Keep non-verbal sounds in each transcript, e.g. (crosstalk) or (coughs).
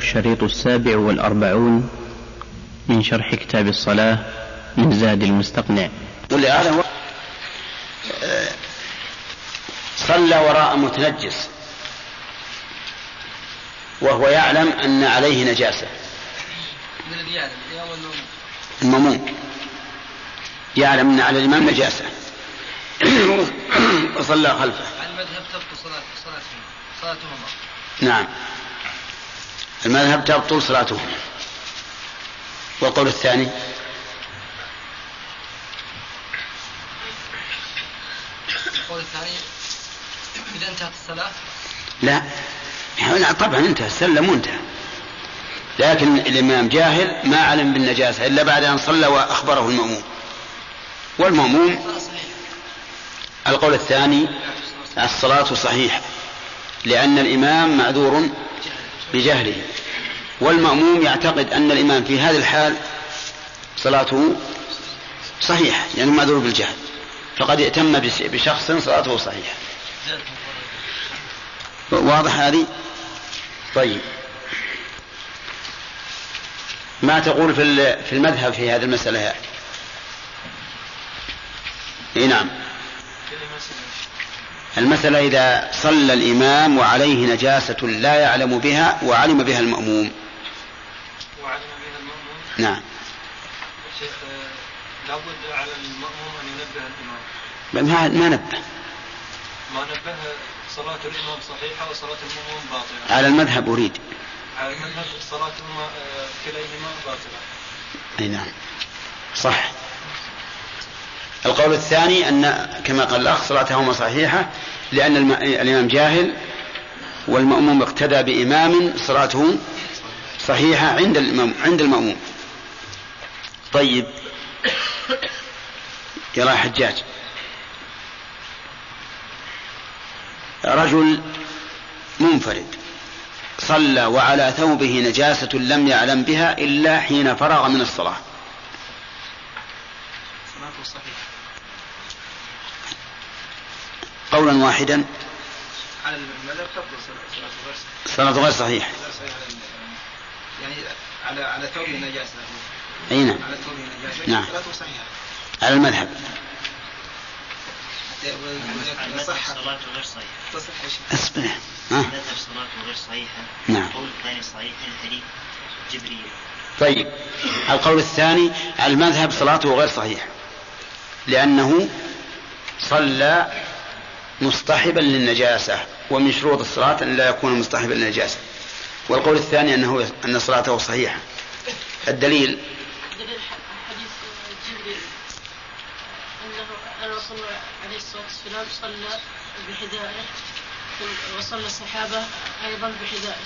الشريط السابع والأربعون من شرح كتاب الصلاة من زاد المستقنع. ولهذا هو آه، صلى وراء متنجس وهو يعلم أن عليه نجاسة. من الذي يعلم المأموم يعلم أن على الإمام نجاسة. (coughs) وصلى خلفه. على المذهب تبطل صلاة صلاتهما. نعم. المذهب تبطل صلاتهما والقول الثاني؟ القول الثاني إذا انتهت الصلاة؟ لا. لا طبعا انتهى سلم وانتهى. لكن الإمام جاهل ما علم بالنجاسة إلا بعد أن صلى وأخبره المأموم. والمأموم؟ القول الثاني الصلاة صحيحة لأن الإمام معذور. بجهله. والمأموم يعتقد أن الإمام في هذه الحال صلاته صحيحة لأنه معذور بالجهل. فقد ائتم بش- بشخص صلاته صحيحة. واضح هذه؟ طيب. ما تقول في في المذهب في هذه المسألة؟ يا اي نعم المسألة إذا صلى الإمام وعليه نجاسة لا يعلم بها وعلم بها المأموم. وعلم بها المأموم؟ نعم. شيخ آه، لابد على المأموم أن ينبه الإمام. ما نبه. ما نبه صلاة الإمام صحيحة وصلاة المأموم باطلة. على المذهب أريد. على المذهب صلاتهما آه، كليهما باطلة. أي نعم. صح. القول الثاني أن كما قال الأخ صلاتهما صحيحة لأن الإمام جاهل والمأموم اقتدى بإمام صلاته صحيحة عند الإمام عند المأموم. طيب. يرى حجاج. رجل منفرد صلى وعلى ثوبه نجاسة لم يعلم بها إلا حين فرغ من الصلاة. صلاته صحيحة. قولا واحدا. على المذهب تبطل صلاة غير صحيحة يعني على على ثوبه نجاسة أي نعم. على ثوبه نجاسة نعم. صلاته صحيحة. على المذهب. إذا صح صلاته غير صحيحة تصح. أصبر. ها؟ مذهب صلاته غير صحيحة نعم. القول الثاني صحيح الحديث جبريل طيب. القول الثاني المذهب صلاته غير صحيحة لأنه صلى مصطحبا للنجاسة ومن شروط الصلاة أن لا يكون مصطحبا للنجاسة. والقول الثاني أنه أن صلاته صحيحة. الدليل حديث جبريل أنه ان رسول الله عليه الصلاه والسلام صلى بحذائه وصلى الصحابه أيضا بحذائه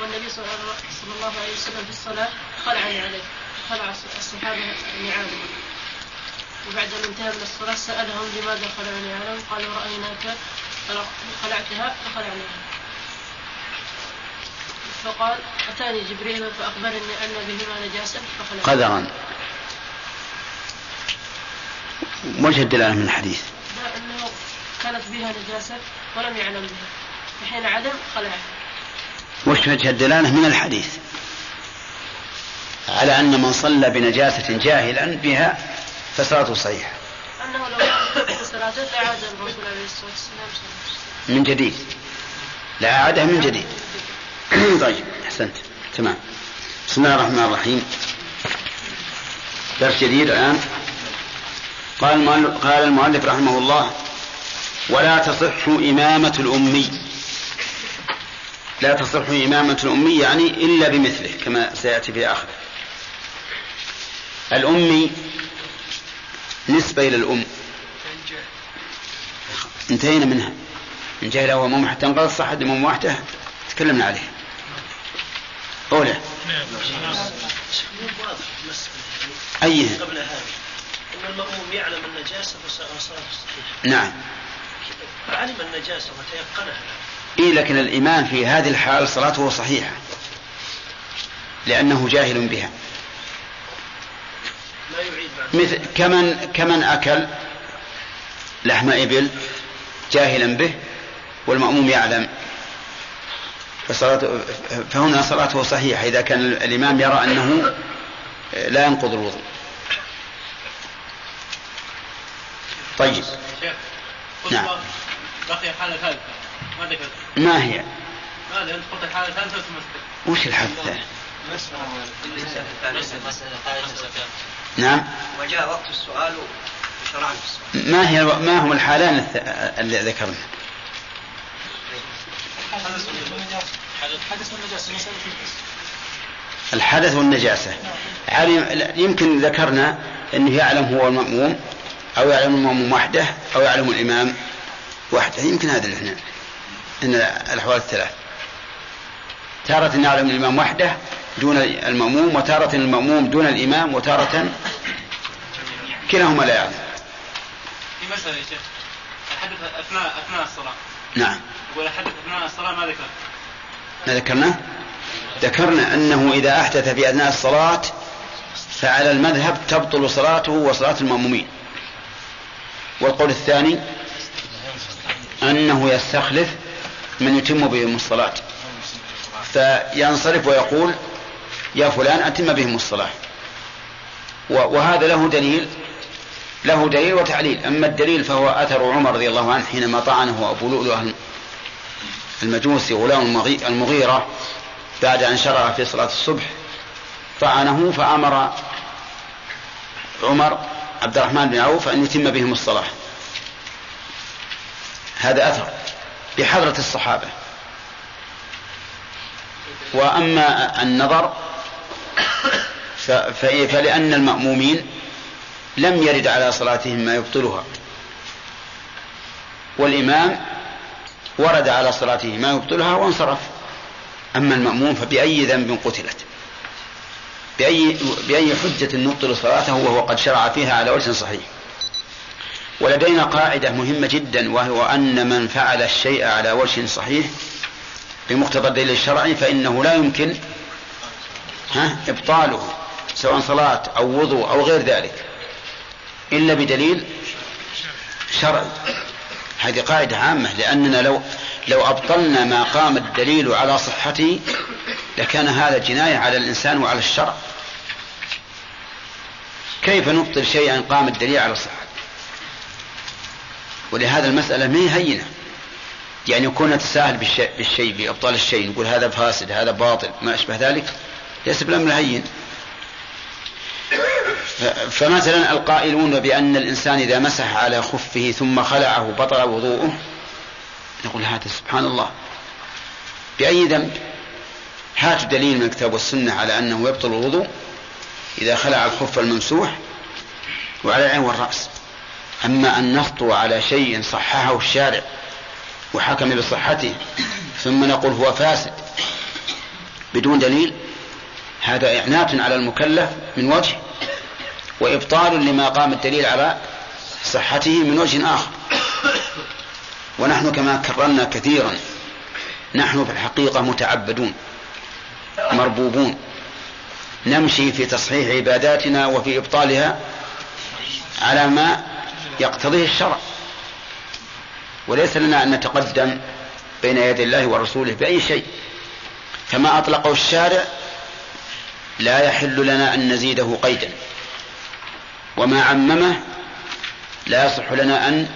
والنبي صلى الله عليه وسلم في الصلاة خلع عليه خلع الص- الصحابة نعالهم وبعد أن انتهى من الصلاة سألهم لماذا خلعوا نعالهم قالوا رأيناك خلعتها فخلعناها. فقال أتاني جبريل فأخبرني أن بهما نجاسة فخلعت قدرا. وجه الدلالة من الحديث؟ لا أنه كانت بها نجاسة ولم يعلم بها. فحين علم خلعها. وش وجه الدلالة من الحديث؟ على أن من صلى بنجاسة جاهلا بها فصلاته صحيحة. أنه لو صلاته لعاد الرسول عليه الصلاة والسلام من جديد. لا أعادها من جديد. (clears throat) طيب أحسنت. تمام. بسم الله الرحمن الرحيم. درس جديد الآن. قال المؤلف, قال المؤلف رحمه الله ولا تصح إمامة الأمي. لا تصح إمامة الأمي يعني إلا بمثله كما سيأتي في آخره. الأمي نسبة إلى الأم. انتهينا منها. إن جهل هو أمام حتى انقضى الصحة أمام واحدة. تكلمنا عليه أولى أيه. قبل أن المأموم يعلم النجاسة صحيحة نعم. علم النجاسة وتيقنها إيه لكن الإمام في هذه الحال صلاته صحيحة. لأنه جاهل بها. مثل كمن كمن أكل لحم إبل جاهلا به والمأموم يعلم. فصلاته فهنا صلاته صحيحة. إذا كان الإمام يرى أنه لا ينقض الوضوء. طيب. نعم. بقي حالة ثالثة. ما ذكرت؟ ما هي؟ ماذا انت قلت الحالة الثالثة وش الحالة الثالثة؟ نعم. وجاء وقت السؤال وشرعنا في السؤال. ما هي ما هم الحالان الث- اللي ذكرنا؟ الحدث والنجاسة. علم يمكن ذكرنا أنه يعلم هو المأموم أو يعلم المأموم وحده أو يعلم الإمام وحده. يمكن هذا اللي إحنا إن الأحوال الثلاث. تارة يعلم الإمام وحده دون المأموم وتارة المأموم دون الإمام وتارة كلاهما لا يعلم. في مسألة يا شيخ الحدث أثناء أثناء الصلاة. نعم. يقول الحدث أثناء الصلاة ما ذكر ما ذكرنا؟ ذكرنا أنه إذا أحدث في أثناء الصلاة فعلى المذهب تبطل صلاته وصلاة المأمومين. والقول الثاني أنه يستخلف من يتم بهم الصلاة. فينصرف ويقول يا فلان أتم بهم الصلاة. وهذا له دليل له دليل وتعليل. أما الدليل فهو أثر عمر رضي الله عنه حينما طعنه أبو لؤلؤ المجوسي غلام المغي- المغيرة بعد أن شرع في صلاة الصبح طعنه فأمر عمر عبد الرحمن بن عوف أن يتم بهم الصلاة. هذا أثر بحضرة الصحابة. وأما النظر فلأن المأمومين لم يرد على صلاتهم ما يبطلها. والإمام ورد على صلاته ما يبطلها وانصرف. أما المأموم فبأي ذنب قتلت. بأي, بأي حجة نبطل صلاته وهو قد شرع فيها على وجه صحيح. ولدينا قاعدة مهمة جدا وهو أن من فعل الشيء على وجه صحيح بمقتضى الدليل الشرعي فإنه لا يمكن ها إبطاله. سواء صلاة أو وضوء أو غير ذلك. إلا بدليل شرعي. هذه قاعدة عامة لأننا لو لو أبطلنا ما قام الدليل على صحته لكان هذا جناية على الإنسان وعلى الشرع. كيف نبطل شيئا قام الدليل على صحته؟ ولهذا المسألة ما هي هينة. يعني يكون نتساهل بالشيء, بإبطال الشيء نقول هذا فاسد هذا باطل ما أشبه ذلك ليس بالأمر هين. فمثلا القائلون بأن الإنسان إذا مسح على خفه ثم خلعه بطل وضوءه نقول هذا سبحان الله. بأي ذنب؟ هاتوا دليل من الكتاب والسنة على أنه يبطل الوضوء إذا خلع الخف الممسوح وعلى العين والرأس. أما أن نخطو على شيء صححه الشارع وحكم بصحته ثم نقول هو فاسد بدون دليل هذا إعنات على المكلف من وجه وإبطال لما قام الدليل على صحته من وجه آخر. ونحن كما كررنا كثيرا نحن في الحقيقة متعبدون مربوبون نمشي في تصحيح عباداتنا وفي إبطالها على ما يقتضيه الشرع. وليس لنا أن نتقدم بين يدي الله ورسوله بأي شيء كما أطلقه الشارع لا يحل لنا أن نزيده قيدا. وما عممه لا يصح لنا أن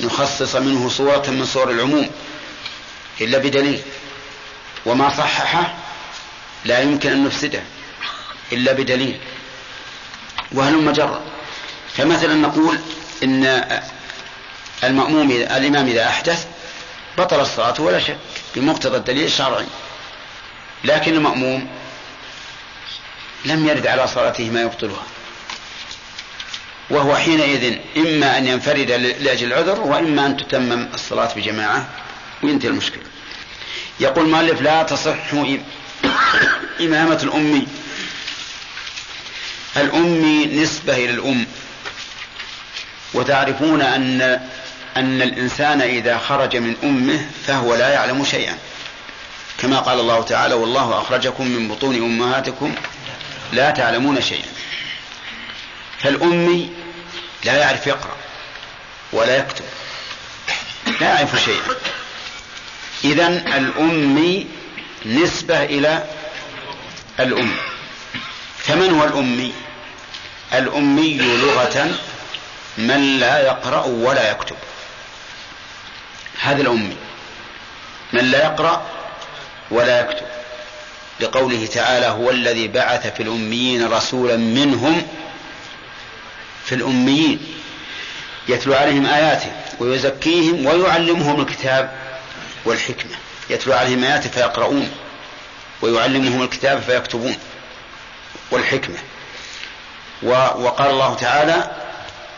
نخصص منه صورة من صور العموم إلا بدليل. وما صححه لا يمكن أن نفسده إلا بدليل. وهلم جرا فمثلا نقول إن المأموم الإمام إذا أحدث بطل الصلاة ولا شك بمقتضى الدليل الشرعي. لكن المأموم لم يرد على صلاته ما يبطلها. وهو حينئذ إما أن ينفرد لأجل العذر وإما أن تتمم الصلاة بجماعة وينتهي المشكلة يقول المؤلف لا تصح إمامة الأمي الأمي نسبة إلى الأم. وتعرفون أن أن الإنسان إذا خرج من أمه فهو لا يعلم شيئا. كما قال الله تعالى والله أخرجكم من بطون أمهاتكم لا تعلمون شيئا. فالأمي لا يعرف يقرأ ولا يكتب. لا يعرف شيئا. إذا الأمي نسبة إلى الأم. فمن هو الأمي؟ الأمي لغة من لا يقرأ ولا يكتب. هذا الأمي. من لا يقرأ ولا يكتب. لقوله تعالى هو الذي بعث في الأميين رسولا منهم في الأميين يتلو عليهم آياته ويزكيهم ويعلمهم الكتاب والحكمة. يتلو عليهم آياته فيقرؤون ويعلمهم الكتاب فيكتبون والحكمة. وقال الله تعالى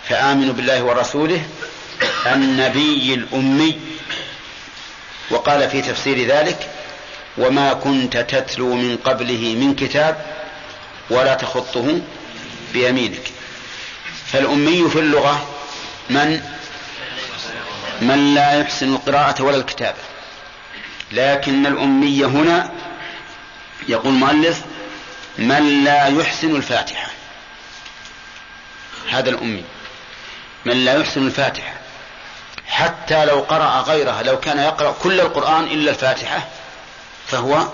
فآمنوا بالله ورسوله النبي الأمي. وقال في تفسير ذلك وما كنت تتلو من قبله من كتاب ولا تخطه بيمينك. فالأمي في اللغة من؟ من لا يحسن القراءة ولا الكتابة. لكن الأمي هنا يقول المؤلف من لا يحسن الفاتحة. هذا الأمي. من لا يحسن الفاتحة. حتى لو قرأ غيرها لو كان يقرأ كل القرآن إلا الفاتحة فهو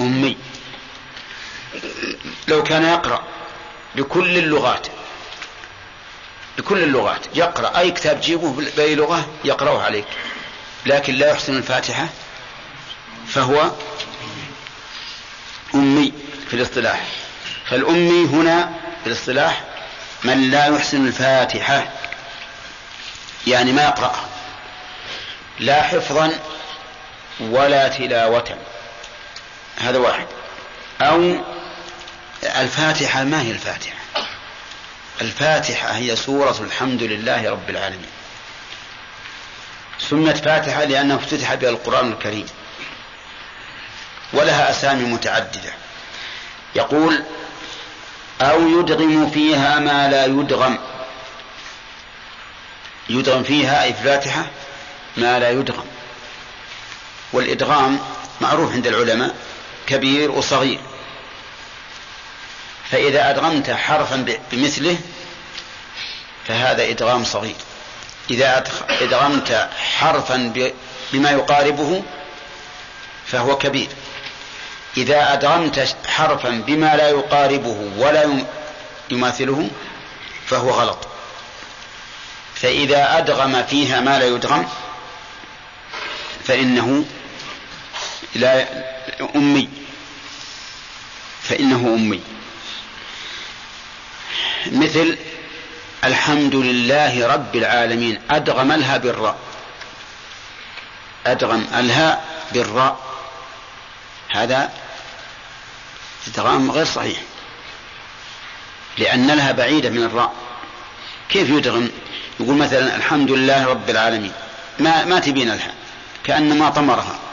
أمي. لو كان يقرأ بكل اللغات بكل اللغات يقرأ أي كتاب جيبه بأي لغة يقرأه عليك. لكن لا يحسن الفاتحة فهو أمي في الاصطلاح. فالأمي هنا في الاصطلاح من لا يحسن الفاتحة يعني ما يقرأها لا حفظا ولا تلاوة. هذا واحد. أو الفاتحة ما هي الفاتحة؟ الفاتحة هي سورة الحمد لله رب العالمين. سمت فاتحة لأنه افتتح بها القرآن الكريم. ولها أسامي متعددة. يقول أو يدغم فيها ما لا يدغم. يدغم فيها أي في الفاتحة ما لا يدغم. والإدغام معروف عند العلماء. كبير وصغير. فإذا أدغمت حرفا بمثله فهذا إدغام صغير. إذا أدغمت حرفا بما يقاربه فهو كبير. إذا أدغمت حرفا بما لا يقاربه ولا يماثله فهو غلط. فإذا أدغم فيها ما لا يدغم فإنه لا أمي. فإنه أمي. مثل الحمد لله رب العالمين. أدغم الها بالراء. أدغم الها بالراء. هذا إدغام غير صحيح. لأن لها بعيدة من الراء. كيف يدغم؟ يقول مثلا الحمد لله رب العالمين. ما ما تبين لها كأنما طمرها.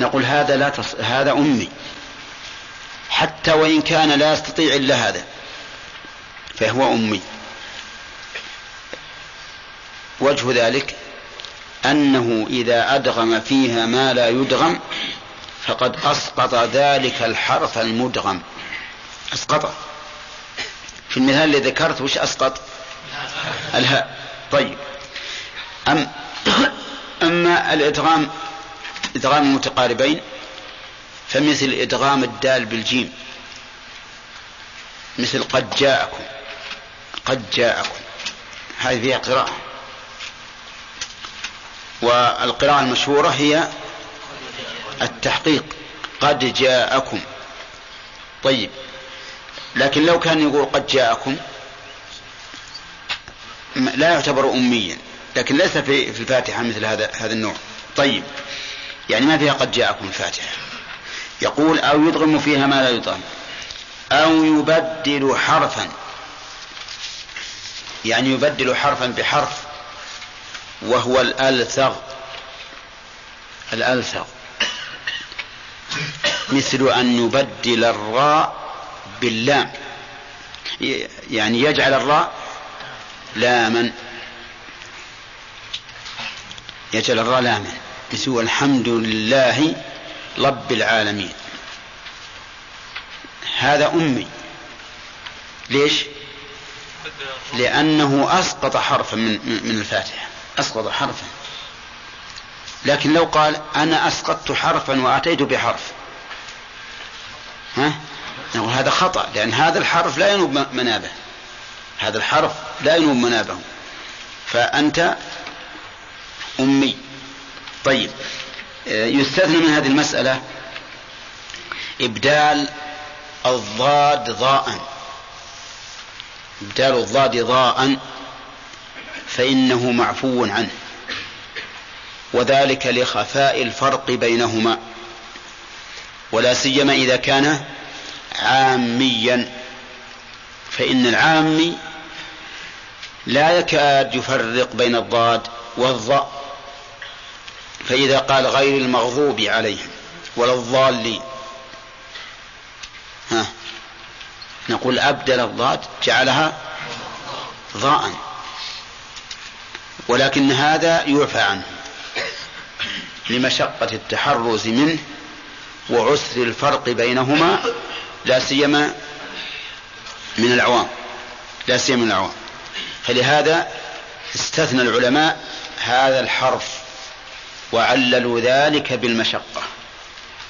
نقول هذا لا تص... هذا أمي. حتى وإن كان لا يستطيع إلا هذا فهو أمي. وجه ذلك أنه إذا أدغم فيها ما لا يدغم فقد أسقط ذلك الحرف المدغم. أسقطه في المثال الذي ذكرت وش أسقط؟ الهاء. طيب. أم أما الإدغام إدغام المتقاربين فمثل إدغام الدال بالجيم مثل قد جاءكم قد جاءكم هذه فيها قراءة. والقراءة المشهورة هي التحقيق قد جاءكم. طيب لكن لو كان يقول قد جاءكم لا يعتبر أميا لكن ليس في في الفاتحة مثل هذا هذا النوع. طيب يعني ما فيها قد جاءكم الفاتحة؟ يقول أو يدغم فيها ما لا يدغم أو يبدل حرفا. يعني يبدل حرفا بحرف وهو الألثغ. الألثغ. مثل أن يبدل الراء باللام. يعني يجعل الراء لاما. يجعل الراء لاما. مثل الحمد لله رب العالمين. هذا أمي. ليش؟ لأنه أسقط حرفا من, من الفاتحة. أسقط حرفا. لكن لو قال أنا أسقطت حرفا وأتيت بحرف. ها؟ نقول هذا خطأ لأن هذا الحرف لا ينوب منابه. هذا الحرف لا ينوب منابه. فأنت طيب. يستثنى من هذه المسألة إبدال الضاد ضاء. إبدال الضاد ضاء فإنه معفو عنه. وذلك لخفاء الفرق بينهما. ولا سيما إذا كان عاميا. فإن العامي لا يكاد يفرق بين الضاد والضاء. فإذا قال غير المغضوب عليهم ولا الضالين. ها. نقول أبدل الضاد جعلها ضاء. ولكن هذا يعفى عنه لمشقة التحرز منه وعسر الفرق بينهما لا سيما من العوام. لا سيما من العوام. فلهذا استثنى العلماء هذا الحرف. وعللوا ذلك بالمشقة.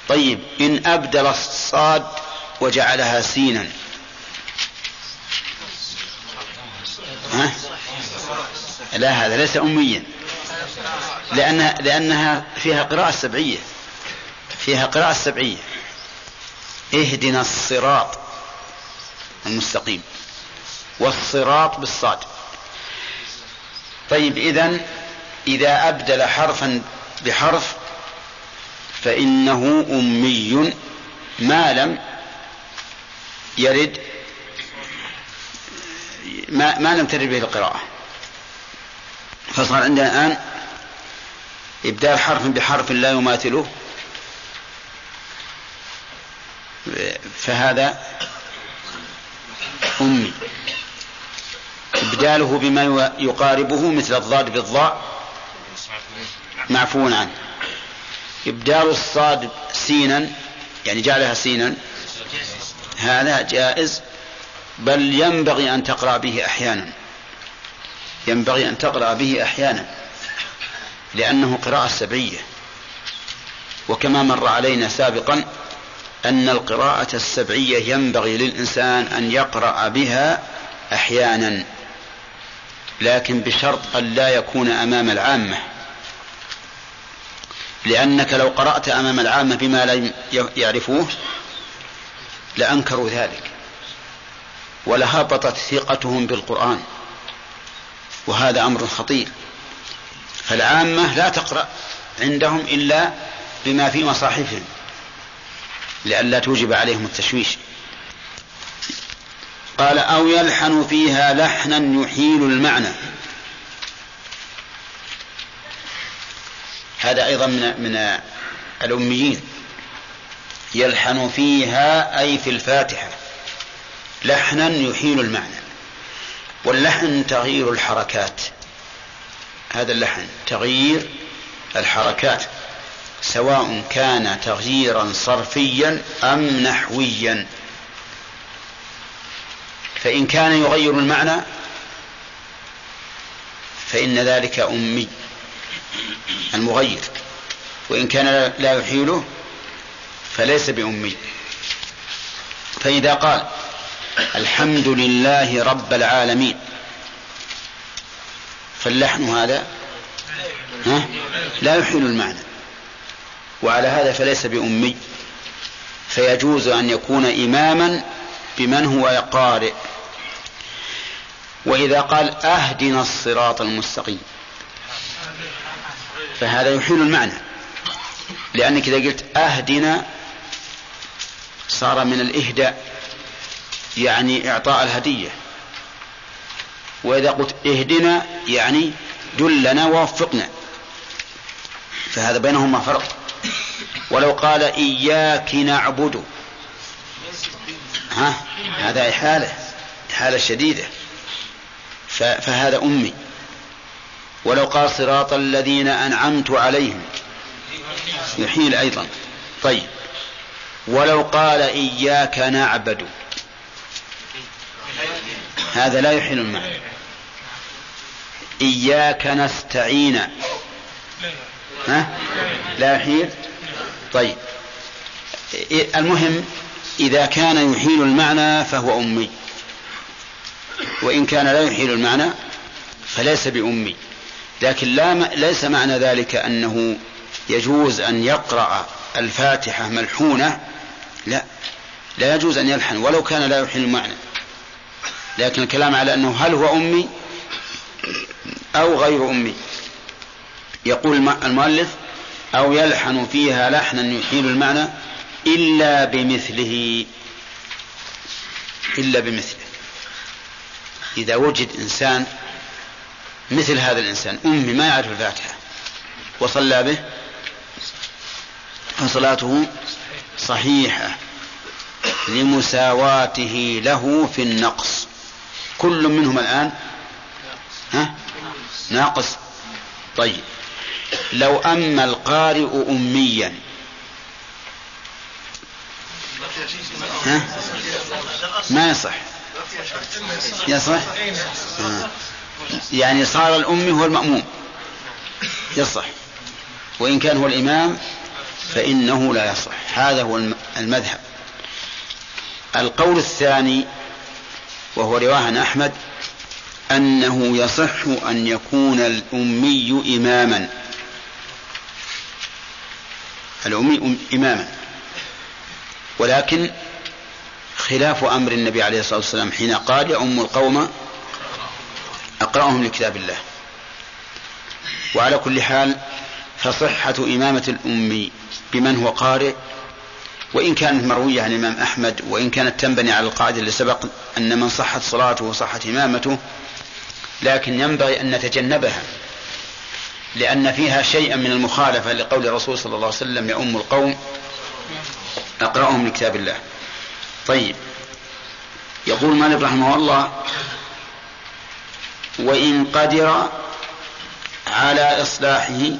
طيب إن أبدل الصاد وجعلها سينا. ها؟ لا هذا ليس أميا. لأنها, لأنها فيها قراءة سبعية. فيها قراءة سبعية. اهدنا الصراط المستقيم. والصراط بالصاد. طيب إذا إذا أبدل حرفا بحرف فإنه أمي ما لم يرد ما, ما لم ترد به القراءة. فصار عندنا الآن إبدال حرف بحرف لا يماثله. فهذا أمي. إبداله بما يقاربه مثل الضاد بالضاء. معفو عنه. إبدال الصاد سينا يعني جعلها سينا. هذا جائز بل ينبغي أن تقرأ به أحيانا. ينبغي أن تقرأ به أحيانا لأنه قراءة سبعية. وكما مر علينا سابقا أن القراءة السبعية ينبغي للإنسان أن يقرأ بها أحيانا لكن بشرط أن لا يكون أمام العامة. لأنك لو قرأت أمام العامة بما لا يعرفوه لأنكروا ذلك. ولهبطت ثقتهم بالقرآن. وهذا أمر خطير. فالعامة لا تقرأ عندهم إلا بما في مصاحفهم لئلا توجب عليهم التشويش. قال أو يلحن فيها لحنا يحيل المعنى. هذا أيضا من من الأميين يلحن فيها أي في الفاتحة لحنا يحيل المعنى واللحن تغيير الحركات هذا اللحن تغيير الحركات سواء كان تغييرا صرفيا أم نحويا. فإن كان يغير المعنى فإن ذلك أمي. المغير. وإن كان لا يحيله فليس بأمي. فإذا قال الحمد لله رب العالمين فاللحن هذا ها؟ لا يحيل المعنى. وعلى هذا فليس بأمي. فيجوز أن يكون إماما بمن هو قارئ. وإذا قال أهدنا الصراط المستقيم فهذا يحيل المعنى. لأنك إذا قلت أهدنا صار من الإهداء يعني إعطاء الهدية. وإذا قلت اهدنا يعني دلنا ووفقنا. فهذا بينهما فرق. ولو قال إياك نعبد. ها؟ هذا إحالة إحالة شديدة. فهذا أمي. ولو قال صراط الذين أنعمت عليهم. يحيل أيضا. طيب. ولو قال إياك نعبد. هذا لا يحيل المعنى. إياك نستعين. ها؟ لا يحيل؟ طيب. المهم إذا كان يحيل المعنى فهو أمي. وإن كان لا يحيل المعنى فليس بأمي. لكن لا ليس معنى ذلك أنه يجوز أن يقرأ الفاتحة ملحونة. لا لا يجوز أن يلحن ولو كان لا يحيل المعنى. لكن الكلام على أنه هل هو أمي أو غير أمي. يقول المؤلف أو يلحن فيها لحنا يحيل المعنى إلا بمثله. إلا بمثله. إذا وجد إنسان مثل هذا الإنسان. أمي ما يعرف الفاتحة. وصلى به. فصلاته صحيحة. لمساواته له في النقص. كل منهم الآن؟ ها؟ ناقص. طيب. لو أما القارئ أميا. ها؟ ما يصح. يصح؟ آه. يعني صار الأمي هو المأموم. يصح. وإن كان هو الإمام فإنه لا يصح. هذا هو المذهب. القول الثاني وهو رواية عن أحمد أنه يصح أن يكون الأمي إماما. الأمي إماما. ولكن خلاف أمر النبي عليه الصلاة والسلام حين قال يؤم القوم أقرأهم لكتاب الله. وعلى كل حال فصحة إمامة الأمي بمن هو قارئ وإن كانت مروية عن الإمام أحمد وإن كانت تنبني على القاعدة اللي سبق أن من صحت صلاته وصحت إمامته لكن ينبغي أن نتجنبها لأن فيها شيئا من المخالفة لقول الرسول صلى الله عليه وسلم يؤم القوم أقرأهم لكتاب الله. طيب. يقول مالك رحمه الله وإن قدر على إصلاحه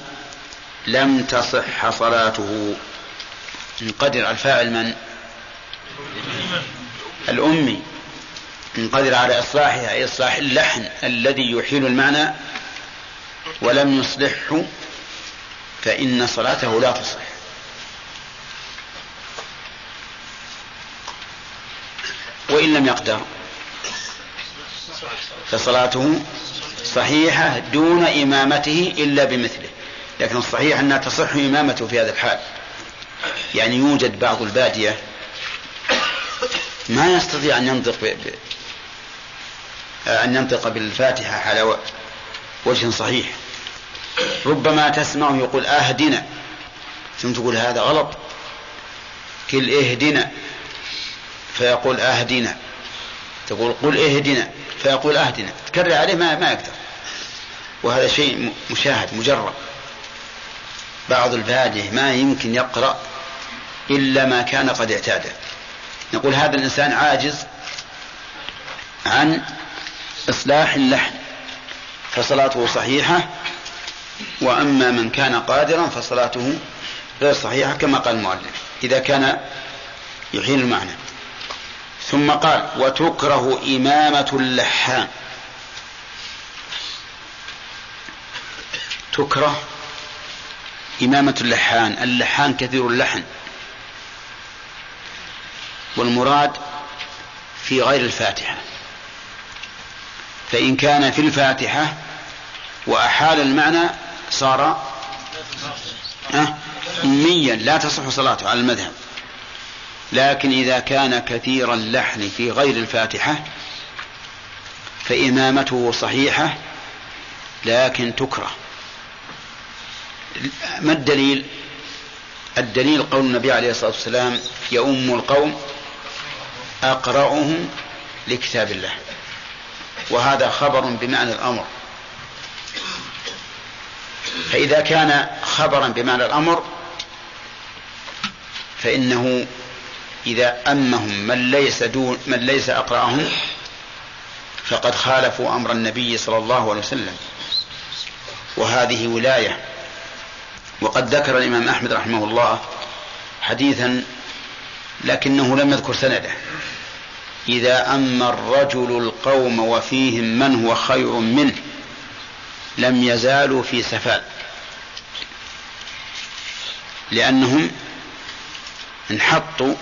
لم تصح صلاته. إن قدر الفاعل من؟ الأمي. إن قدر على إصلاحها أي إصلاح اللحن الذي يحيل المعنى ولم يصلحه فإن صلاته لا تصح. وإن لم يقدر؟ فصلاته صحيحة دون إمامته إلا بمثله. لكن الصحيح أنها تصح إمامته في هذا الحال. يعني يوجد بعض البادية ما يستطيع أن ينطق ب... ب... أن ينطق بالفاتحة على وجه صحيح. ربما تسمعه يقول أهدنا. ثم تقول هذا غلط. كل اهدنا. فيقول أهدنا. تقول قل اهدنا. فيقول أهدنا تكرر عليه ما, ما يقدر. وهذا شيء مشاهد مجرب. بعض البادية ما يمكن يقرأ إلا ما كان قد اعتاده. نقول هذا الإنسان عاجز عن إصلاح اللحن فصلاته صحيحة وأما من كان قادرا فصلاته غير صحيحة كما قال المؤلف. إذا كان يحيل المعنى. ثم قال وتكره إمامة اللحان تكره إمامة اللحان. اللحان كثير اللحن. والمراد في غير الفاتحة. فإن كان في الفاتحة وأحال المعنى صار أميا لا تصح صلاته على المذهب. لكن إذا كان كثير اللحن في غير الفاتحة فإمامته صحيحة لكن تكره. ما الدليل؟ الدليل قول النبي عليه الصلاة والسلام يؤم القوم أقرأهم لكتاب الله. وهذا خبر بمعنى الأمر. فإذا كان خبرا بمعنى الأمر فإنه إذا أمهم من ليس دون من ليس أقرأهم فقد خالفوا أمر النبي صلى الله عليه وسلم. وهذه ولاية. وقد ذكر الإمام أحمد رحمه الله حديثا لكنه لم يذكر سنده. إذا أما الرجل القوم وفيهم من هو خير منه لم يزالوا في سفال لأنهم انحطوا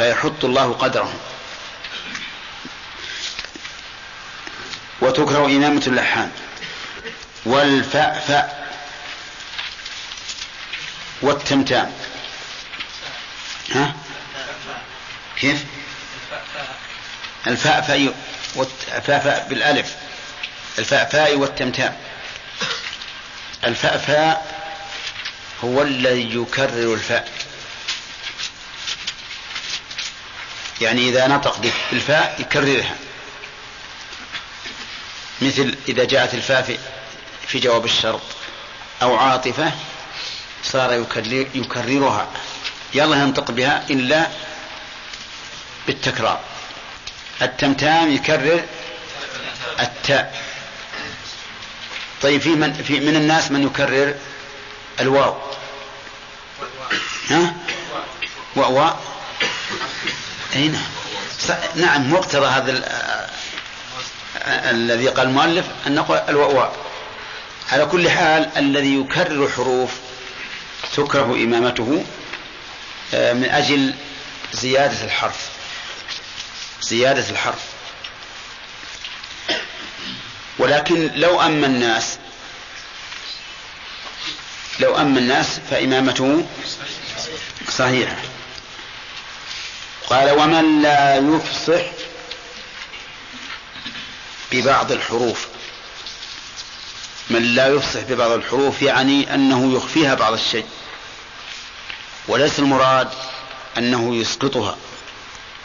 فيحط الله قدرهم وتكره إمامة اللحان والفأفأ. والتمتام. ها؟ كيف؟ الفأفأ والفأفأ بالألف. الفأفاء والتمتام. الفأفاء هو الذي يكرر الفاء. يعني إذا نطق بالفاء يكررها. مثل إذا جاءت الفاء في جواب الشرط. أو عاطفة صار يكرر يكررها. يلا ينطق بها إلا بالتكرار. التمتام يكرر التاء. طيب في من في من الناس من يكرر الواو؟ ها؟ واو. إي نعم. نعم مقتضى هذا الذي قال المؤلف أن نقول الواو على كل حال الذي يكرر حروف تكره إمامته آه، من أجل زيادة الحرف. زيادة الحرف. ولكن لو أما الناس لو أما الناس فإمامته صحيحة. قال ومن لا يفصح ببعض الحروف. من لا يفصح ببعض الحروف يعني أنه يخفيها بعض الشيء. وليس المراد أنه يسقطها.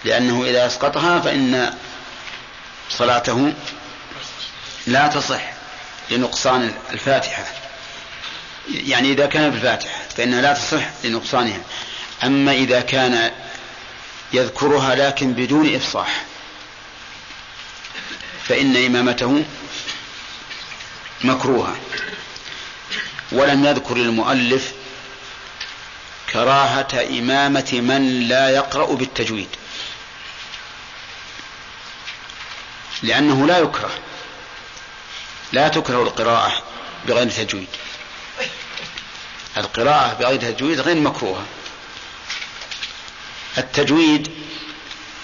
لأنه إذا أسقطها فإن صلاته لا تصح لنقصان الفاتحة. يعني إذا كان بالفاتحة فإنها لا تصح لنقصانها. أما إذا كان يذكرها لكن بدون إفصاح. فإن إمامته مكروهة. ولم يذكر المؤلف كراهة إمامة من لا يقرأ بالتجويد. لأنه لا يكره. لا تكره القراءة بغير تجويد. القراءة بغير تجويد غير مكروهة. التجويد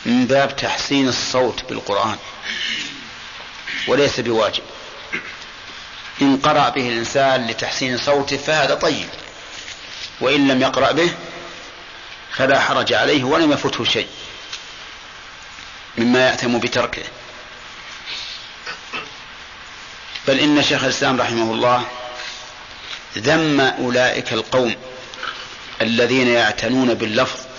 من باب تحسين الصوت بالقرآن وليس بواجب. إن قرأ به الإنسان لتحسين صوته فهذا طيب وإن لم يقرأ به فلا حرج عليه ولم يفته شيء مما يأثم بتركه. بل إن شيخ الإسلام رحمه الله ذم أولئك القوم الذين يعتنون باللفظ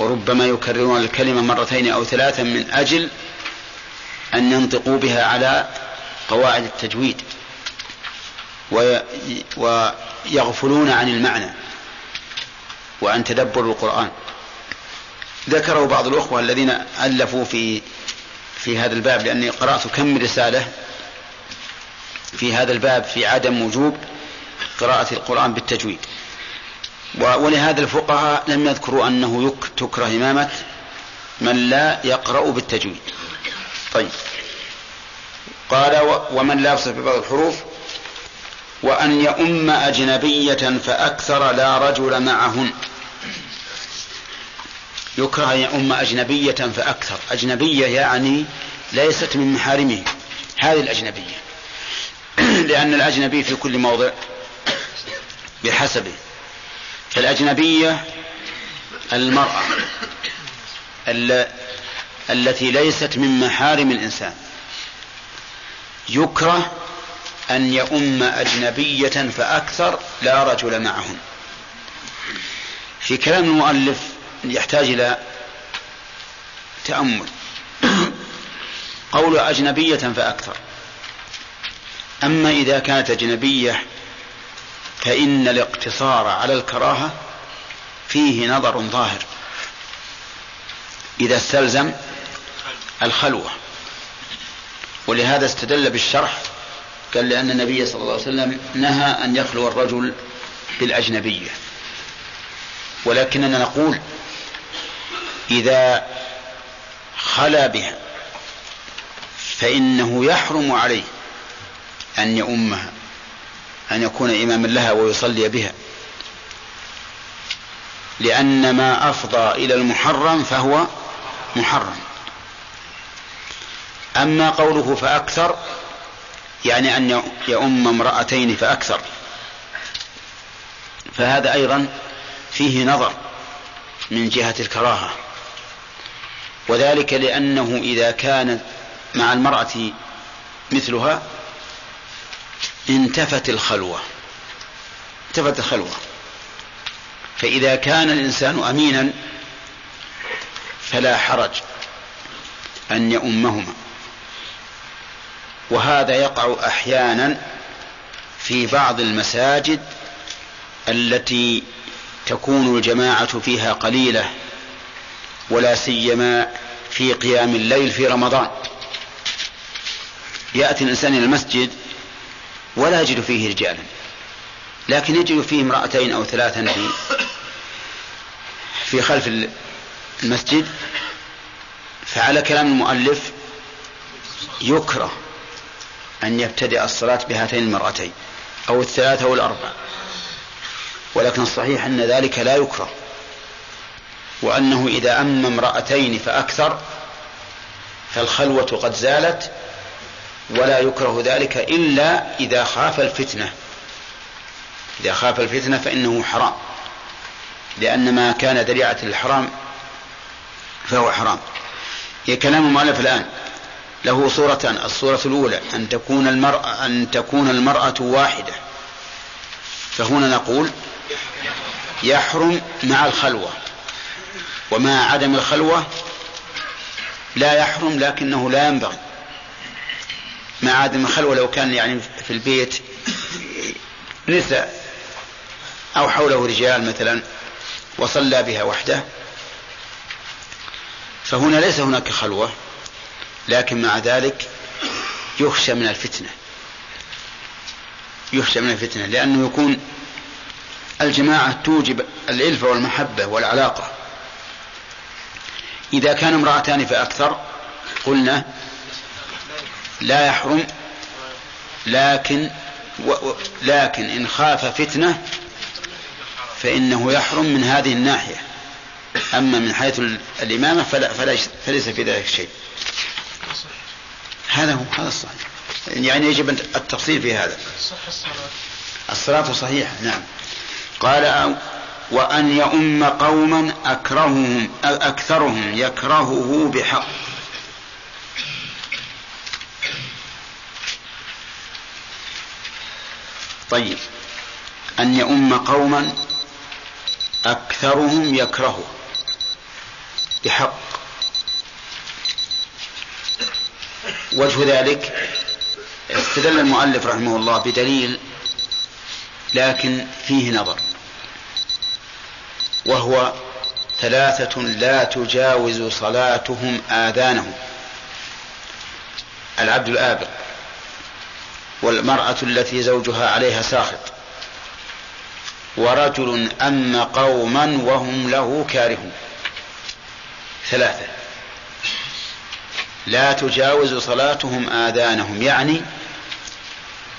وربما يكررون الكلمة مرتين أو ثلاثا من أجل أن ينطقوا بها على قواعد التجويد ويغفلون عن المعنى وعن تدبر القرآن. ذكره بعض الأخوة الذين ألفوا في في هذا الباب لأني قرأت كم رسالة في هذا الباب في عدم وجوب قراءة القرآن بالتجويد. ولهذا الفقهاء لم يذكروا أنه تكره إمامة من لا يقرأ بالتجويد. طيب. قال ومن لا يصف ببعض الحروف وأن يؤم أجنبية فأكثر لا رجل معهن. يكره أن يؤم أجنبية فأكثر. أجنبية يعني ليست من محارمه. هذه الأجنبية. (clears throat) لأن الأجنبي في كل موضع بحسبه. فالأجنبية المرأة التي ليست من محارم الإنسان. يكره أن يؤم أجنبية فأكثر لا رجل معهن في كلام المؤلف يحتاج إلى تأمل. قول أجنبية فأكثر. أما إذا كانت أجنبية فإن الاقتصار على الكراهة فيه نظر ظاهر. إذا استلزم الخلوة. ولهذا استدل بالشرح قال لأن النبي صلى الله عليه وسلم نهى أن يخلو الرجل بالأجنبية. ولكننا نقول إذا خلا بها فإنه يحرم عليه أن يؤمها. أن يكون إماما لها ويصلي بها. لأن ما أفضى إلى المحرم فهو محرم. أما قوله فأكثر يعني أن يؤم امرأتين فأكثر. فهذا أيضا فيه نظر من جهة الكراهة. وذلك لأنه إذا كانت مع المرأة مثلها انتفت الخلوة. انتفت الخلوة. فإذا كان الإنسان أمينا فلا حرج أن يؤمهما. وهذا يقع أحيانا في بعض المساجد التي تكون الجماعة فيها قليلة ولا سيما في قيام الليل في رمضان. يأتي الإنسان إلى المسجد ولا يجد فيه رجالا. لكن يجد فيه امرأتين أو ثلاثا في في خلف المسجد. فعلى كلام المؤلف يكره أن يبتدئ الصلاة بهاتين المرأتين أو الثلاثة أو الأربع. ولكن الصحيح أن ذلك لا يكره. وأنه إذا أم امرأتين فأكثر فالخلوة قد زالت ولا يكره ذلك إلا إذا خاف الفتنة. إذا خاف الفتنة فإنه حرام. لأن ما كان ذريعة للحرام فهو حرام. كلام المؤلف الآن. له صورتان الصورة الأولى أن تكون المرأة أن تكون المرأة واحدة. فهنا نقول يحرم مع الخلوة. ومع عدم الخلوة لا يحرم لكنه لا ينبغي. مع عدم الخلوة لو كان يعني في البيت نساء أو حوله رجال مثلا وصلى بها وحده. فهنا ليس هناك خلوة لكن مع ذلك يخشى من الفتنة. يخشى من الفتنة لأنه يكون الجماعة توجب الإلفة والمحبة والعلاقة. إذا كان امرأتان فأكثر قلنا لا يحرم لكن و لكن إن خاف فتنة فإنه يحرم من هذه الناحية. أما من حيث الإمامة فلا فلا فليس في ذلك شيء. هذا هو هذا الصحيح. يعني يجب التفصيل في هذا. الصلاة صحيحة نعم. قال وأن يؤم قوما أكرههم أكثرهم يكرهه بحق. طيب. أن يؤم قوما أكثرهم يكرهه. بحق. وجه ذلك استدل المؤلف رحمه الله بدليل لكن فيه نظر. وهو ثلاثة لا تجاوز صلاتهم آذانهم. العبد الآبق. والمرأة التي زوجها عليها ساخط. ورجل أم قوما وهم له كارهون. ثلاثة. لا تجاوز صلاتهم آذانهم يعني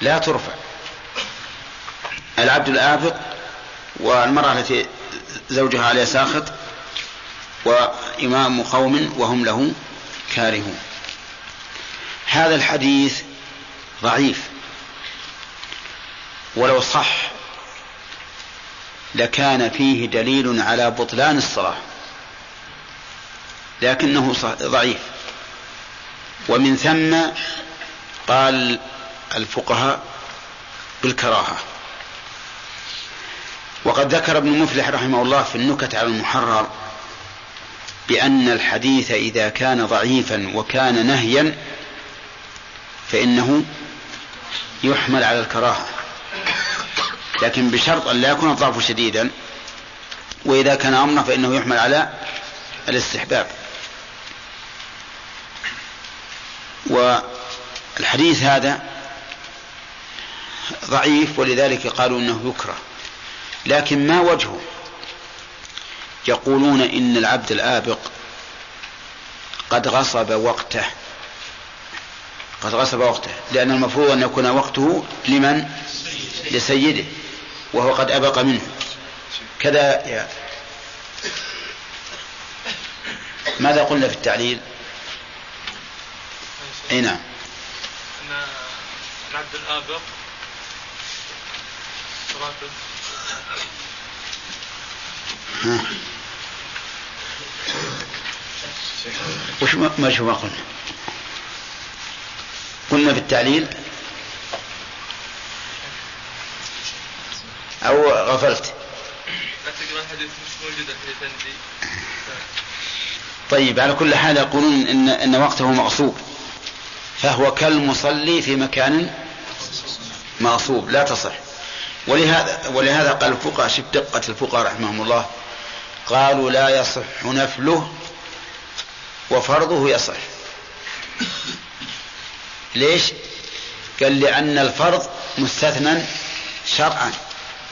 لا ترفع. العبد الآبق والمرأة التي زوجها عليه ساخط وإمام قوم وهم له كارهون. هذا الحديث ضعيف. ولو صح لكان فيه دليل على بطلان الصلاة لكنه ضعيف. ومن ثم قال الفقهاء بالكراهة. وقد ذكر ابن مفلح رحمه الله في النكت على المحرر بأن الحديث إذا كان ضعيفا وكان نهيا فإنه يحمل على الكراهة. لكن بشرط أن لا يكون الضعف شديدا وإذا كان أمرا فإنه يحمل على الاستحباب. والحديث هذا ضعيف ولذلك قالوا إنه يكره. لكن ما وجهه؟ يقولون إن العبد الآبق قد غصب وقته. قد غصب وقته لأن المفروض أن يكون وقته لمن؟ لسيده وهو قد أبق منه. كذا يا ماذا قلنا في التعليل؟ أي نعم. أن العبد الآبق. وش ما شو ما قلنا؟ قلنا في التعليل؟ أو غفلت. طيب على كل حال يقولون إن, إن وقته مغصوب. فهو كالمصلي في مكان مغصوب لا تصح. ولهذا ولهذا قال الفقهاء شوف دقة الفقهاء رحمهم الله. قالوا لا يصح نفله وفرضه يصح. ليش؟ قال لأن الفرض مستثنى شرعا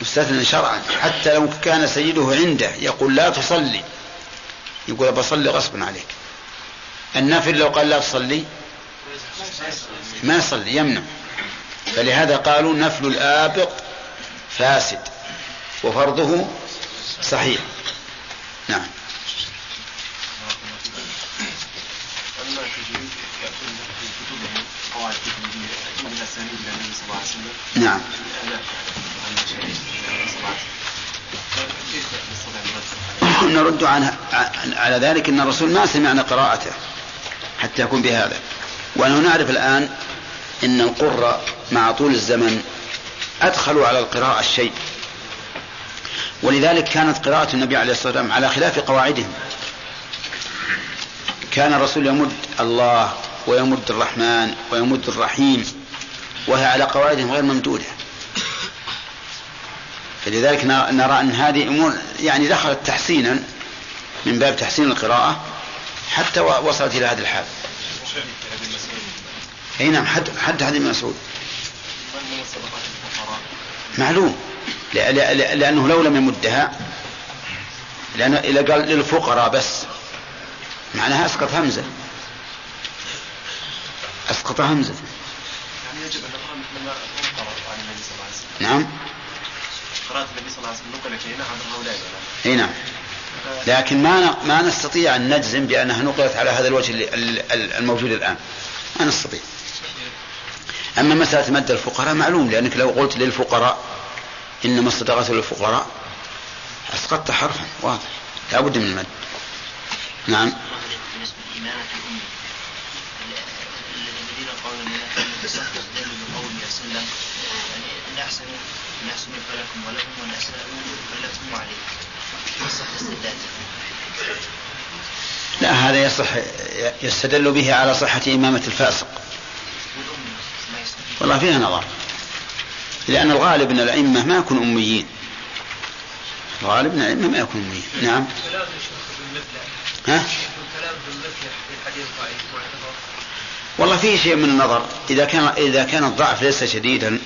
مستثنى شرعا حتى لو كان سيده عنده يقول لا تصلي. يقول بصلي غصبا عليك. النفل لو قال لا تصلي ما يصلي يمنع. فلهذا قالوا نفل الآبق فاسد وفرضه صحيح. نعم أما تجريد يأتون في كتبهم قواعد تجريدية يأتون إلى أسانيد إلى النبي صلى الله عليه وسلم نعم الآلاف عن المشايخ النبي صلى الله عليه وسلم فكيف نستطيع أن نرد عليه؟ نرد عنها على ذلك أن الرسول ما سمعنا قراءته حتى يكون بهذا. ونحن نعرف الآن أن القراء مع طول الزمن أدخلوا على القراءة الشيء. ولذلك كانت قراءة النبي عليه الصلاة والسلام على خلاف قواعدهم. كان الرسول يمد الله ويمد الرحمن ويمد الرحيم وهي على قواعد غير ممدودة. فلذلك نرى أن هذه أمور يعني دخلت تحسينا من باب تحسين القراءة حتى وصلت إلى هذا الحال. أي نعم حد حد مسعود من الصدقات الفقراء معلوم لأنه لو لم يمدها لأنه إذا قال للفقراء بس معناها أسقط همزة. أسقط همزة. يعني يجب أن نقرأ مثل ما قرأوا عن النبي صلى الله عليه وسلم. نعم. قراءة النبي صلى الله عليه وسلم نقلت إلينا عبر هؤلاء العلماء إي نعم. لكن ما ن- ما نستطيع أن نجزم بأنها نقلت على هذا الوجه الموجود الآن. ما نستطيع. أما مسألة مد الفقراء معلوم لأنك لو قلت للفقراء إنما الصدقات للفقراء أسقطت حرفا واضح. لا بد من المد نعم. بالنسبة لإمامة الأمة الذين قالوا وسلم يعني إن أحسنوا فلكم ولهم وإن أساءوا فلكم يصح لا هذا يصح يستدل به على صحة إمامة الفاسق. والله فيها نظر. لأن الغالب أن الأئمة ما يكون أميين. الغالب أن الأئمة ما يكون أميين. نعم. كلام الشيخ بالمثل ها؟ والله فيه شيء من النظر. إذا كان إذا كان الضعف ليس شديدا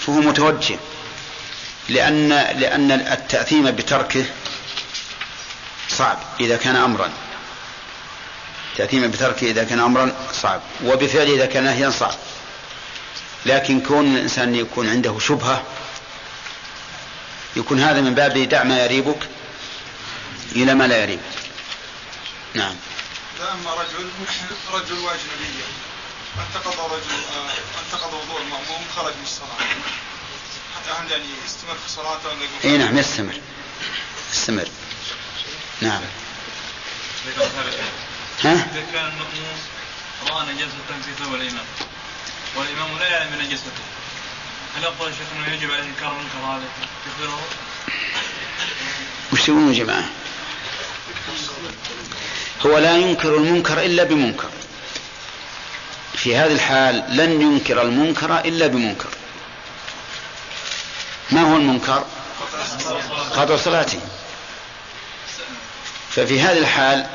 فهو متوجه. لأن لأن التأثيم بتركه صعب إذا كان أمرا. التأثيم بتركه إذا كان أمرا صعب وبفعله إذا كان نهيا صعب. لكن كون الإنسان يكون عنده شبهة يكون هذا من باب دع ما يريبك إلى ما لا يريبك. نعم. فأما رجل رجل وأجنبية. انتقض رجل آه، انتقض وضوء المأموم خرج من الصلاة. هل يعني يستمر في صلاته ولا يقول إي نعم يستمر. يستمر. نعم. ها؟ إذا كان المأموم رأى نجاسة في ثوب الإمام والإمام. لا يعلم بنجاسته هل يقول الشيخ أنه يجب عليه إنكار المنكر هذا يخبره وش تقولون يا جماعة؟ هو لا ينكر المنكر إلا بمنكر. في هذه الحال لن ينكر المنكر إلا بمنكر. ما هو المنكر؟ قطع صلاته. ففي هذه الحال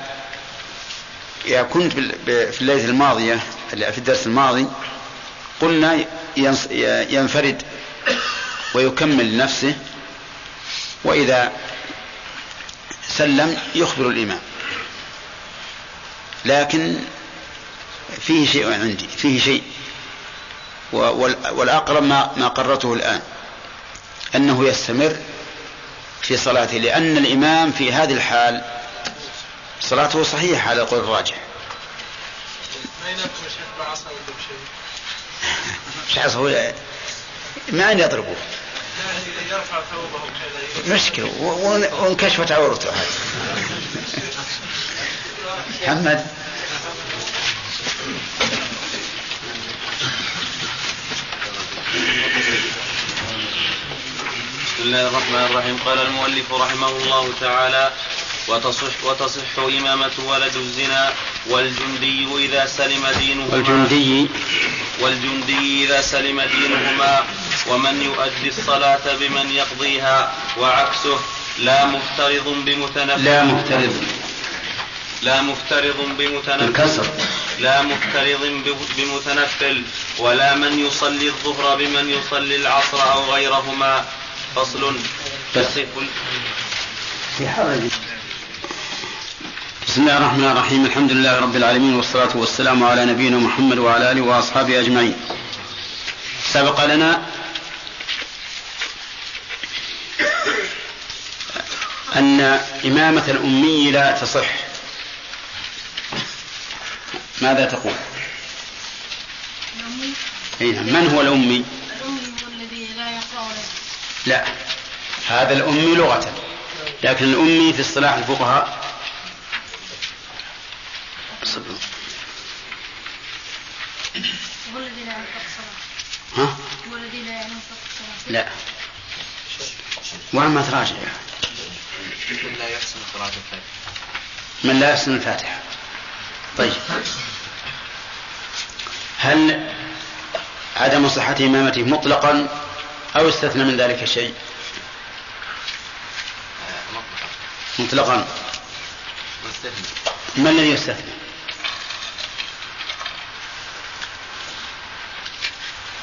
يا كنت في الليلة الماضية في الدرس الماضي قلنا ينفرد ويكمل لنفسه وإذا سلم يخبر الإمام. لكن فيه شيء عندي فيه شيء. والأقرب ما, ما قررته الآن أنه يستمر في صلاته لأن الإمام في هذه الحال صلاته صحيحة على القول الراجح. (laughs) ما بعصا ولا ما أن يضربه مشكلة. وانكشفت عورته. هذه محمد. بسم الله الرحمن الرحيم. قال المؤلف رحمه الله تعالى وتصح وتصح إمامة ولد الزنا والجندي إذا سلم دينهما والجندي. والجندي إذا سلم دينهما ومن يؤدي الصلاة بمن يقضيها وعكسه لا مفترض بمتنفل لا مفترض. لا مفترض بمتنفل. الكسر لا مفترض بمتنفل. ولا من يصلي الظهر بمن يصلي العصر أو غيرهما. فصل. يصف في حرج. بسم الله الرحمن الرحيم. الحمد لله رب العالمين والصلاة والسلام على نبينا محمد وعلى آله وأصحابه أجمعين. سبق لنا أن إمامة الأمي لا تصح. ماذا تقول؟ الأمي نعم. من هو الأمي؟ الأمي هو الذي لا يقرأ لا هذا الأمي لغة لكن الأمي في اصطلاح الفقهاء. هو الذي لا ينطق ها؟ هو الذي لا. ينطق الصلاة لا وين ما تراجع؟ من لا يحسن قراءة الفاتحة؟ من لا يحسن الفاتحة. طيب. هل عدم صحة إمامته مطلقا أو استثنى من ذلك شيء؟ مطلقا. ما الذي يستثنى؟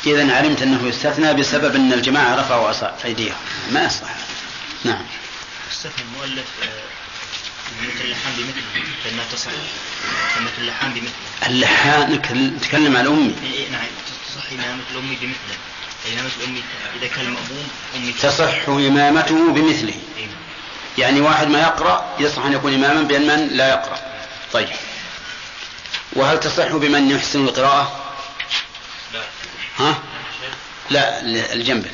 إذا علمت أنه يستثنى بسبب أن الجماعة رفعوا أيديهم. ما يصح نعم. استثنى المؤلف آه، مثل اللحام بمثله فإنها تصح كلمة اللحام بمثله اللحان نك- نتكلم عن الأمي إيه إيه، نعم. تصح إمامة الأمي بمثله. إمامة الأمي إذا كان المأموم أمي تصح إمامته بمثله. إيه. يعني واحد ما يقرأ يصح أن يكون إماما بأن من لا يقرأ. طيب. وهل تصح بمن يحسن القراءة؟ لا. ها؟ لا اللي جنبك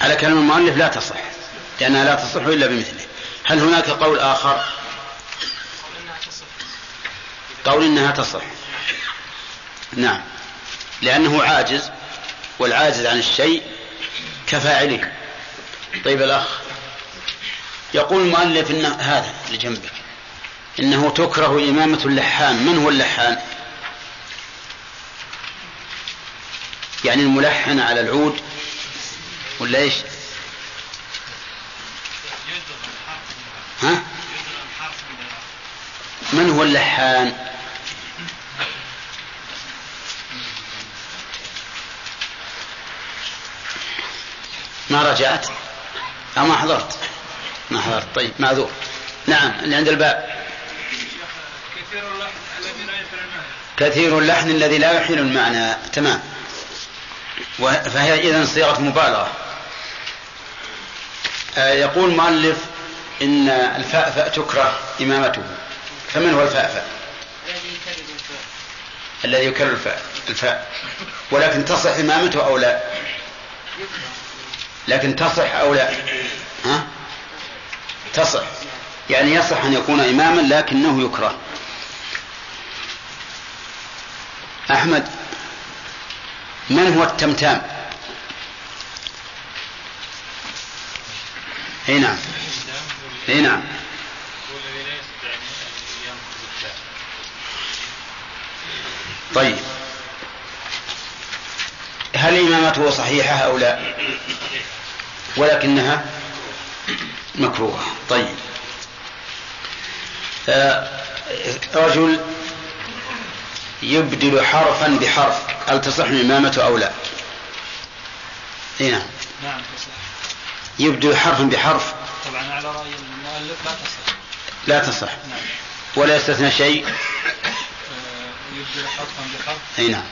على كلام المؤلف لا تصح. لأنها لا تصح إلا بمثله. هل هناك قول آخر؟ قول إنها تصح. نعم. لأنه عاجز والعاجز عن الشيء كفاعله. طيب الأخ يقول المؤلف إن هذا اللي إنه تكره إمامة اللحان. من هو اللحان؟ يعني الملحن على العود ولا إيش؟ ها؟ من هو اللحان؟ ما رجعت؟ أو ما حضرت؟ ما حضرت. طيب معذور. نعم اللي عند الباب. كثير اللحن الذي لا يفعل المعنى كثير اللحن الذي لا يحيل المعنى. تمام. فهي إذا صيغة مبالغة. آه، يقول مؤلف إن الفأفأ تكره إمامته. فمن هو الفأفأ؟ الذي يكرر الفاء. الفاء ولكن تصح إمامته أو لا؟ لكن تصح أو لا؟ ها؟ تصح. يعني يصح أن يكون إماما لكنه يكره. أحمد من هو التمتام؟ أي نعم. إي نعم. طيب. هل إمامته صحيحة أو لا؟ ولكنها مكروهة. طيب. آه، رجل يبدل حرفا بحرف. هل تصح إمامته أو لا؟ إي نعم. نعم تصح. يبدل حرفا بحرف. طبعا على المؤلف لا تصح. لا تصح نعم ولا يستثنى شيء. آه، يبدل حرفا بحرف أي نعم.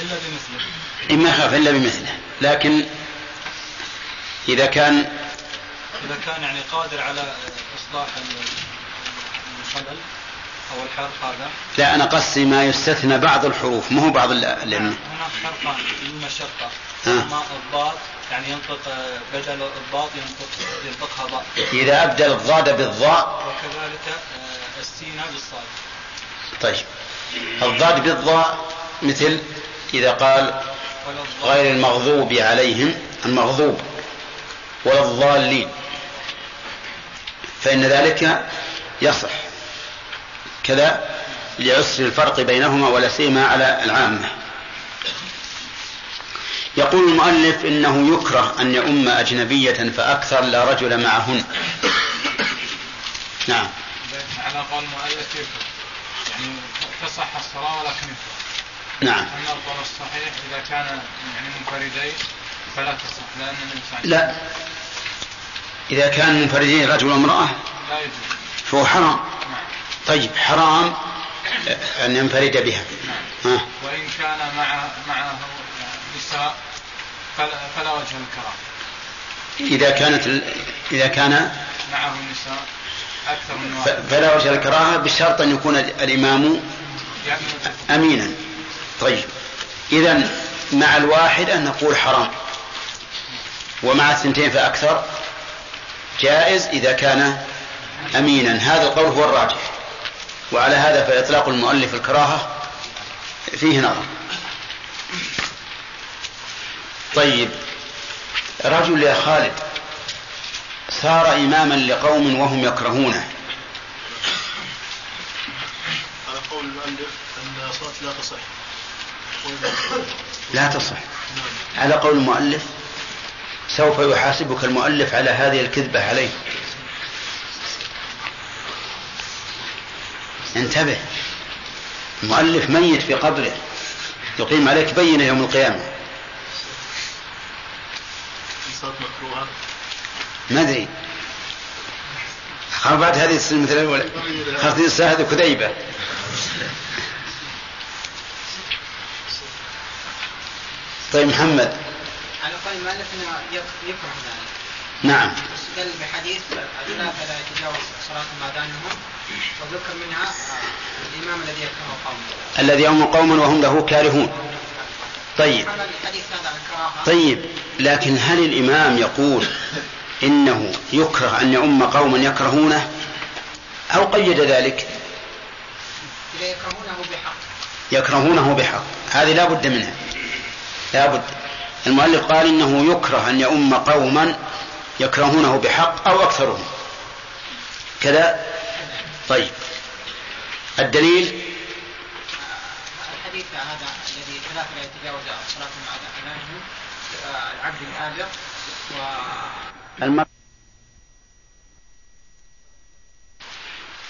إلا بمثله. ما يخاف إلا بمثله. لكن إذا كان إذا كان يعني قادر على إصلاح الخلل أو الحرف هذا. لا أنا قصدي ما يستثنى بعض الحروف مو بعض لأن هناك حرفان المشقة آه. ما الضاد. يعني ينطق آه، بدل الضاد ينطق ينطقها ضاء إذا أبدل الضاد بالضاء. وكذلك آه، السين بالصاد. طيب. الضاد بالضاء مثل إذا قال غير المغضوب عليهم المغضوب ولا الضالين. فإن ذلك يصح. كذا لعسر الفرق بينهما ولا سيما على العامة. يقول المؤلف إنه يكره أن يؤم أجنبية فأكثر لا رجل معهن. نعم. على قول المؤلف يكره. يعني تصح الصلاة ولكن يكره. نعم. أما القول الصحيح إذا كان يعني منفردين فلا تصح الله عليه لا. إذا كان منفردين رجل وامرأة؟ وسلم لا يجوز. فهو حرام. نعم. طيب حرام أن ينفرد بها. ها. وإن كان مع معه نساء فلا, فلا وجه الكراهة إذا كانت ال- إذا كان معه نساء أكثر من واحد. فلا وجه الكراهة بشرط أن يكون ال- الإمام يعني أمينا. طيب. إذا مع الواحدة نقول حرام. ومع الثنتين فأكثر. جائز إذا كان أمينا. هذا القول هو الراجح. وعلى هذا فإطلاق المؤلف الكراهة فيه نظر. طيب رجل يا خالد صار إماما لقوم وهم يكرهونه. على قول المؤلف أن الصلاة لا تصح. لا تصح. على قول المؤلف سوف يحاسبك المؤلف على هذه الكذبة عليه. انتبه المؤلف ميت في قبره. يقيم عليك بينة يوم القيامة. الصلاة مكروهة؟ ما أدري. بعد هذه السنة مثل الأولى خاف السنة هذه كذيبة. طيب محمد. على قول يك- يكره ذلك نعم. استدل بحديث الثلاثه لا يتجاوز صلاتهم اذانهم وذكر منها آه، الإمام الذي يكره قومه. الذي يوم قوما وهم له كارهون. طيب. طيب لكن هل الإمام يقول إنه يكره أن يؤم قوما يكرهونه؟ أو قيد ذلك؟ يكرهونه بحق. يكرهونه بحق هذه لا بد منها. لا بد. المؤلف قال إنه يكره أن يؤم قوما يكرهونه بحق أو أكثرهم. كذا؟ طيب. الدليل الحديث هذا الذي ثلاثة لا يتجاوز صلاتهم اذانهم آه، العبد الآجر و المر...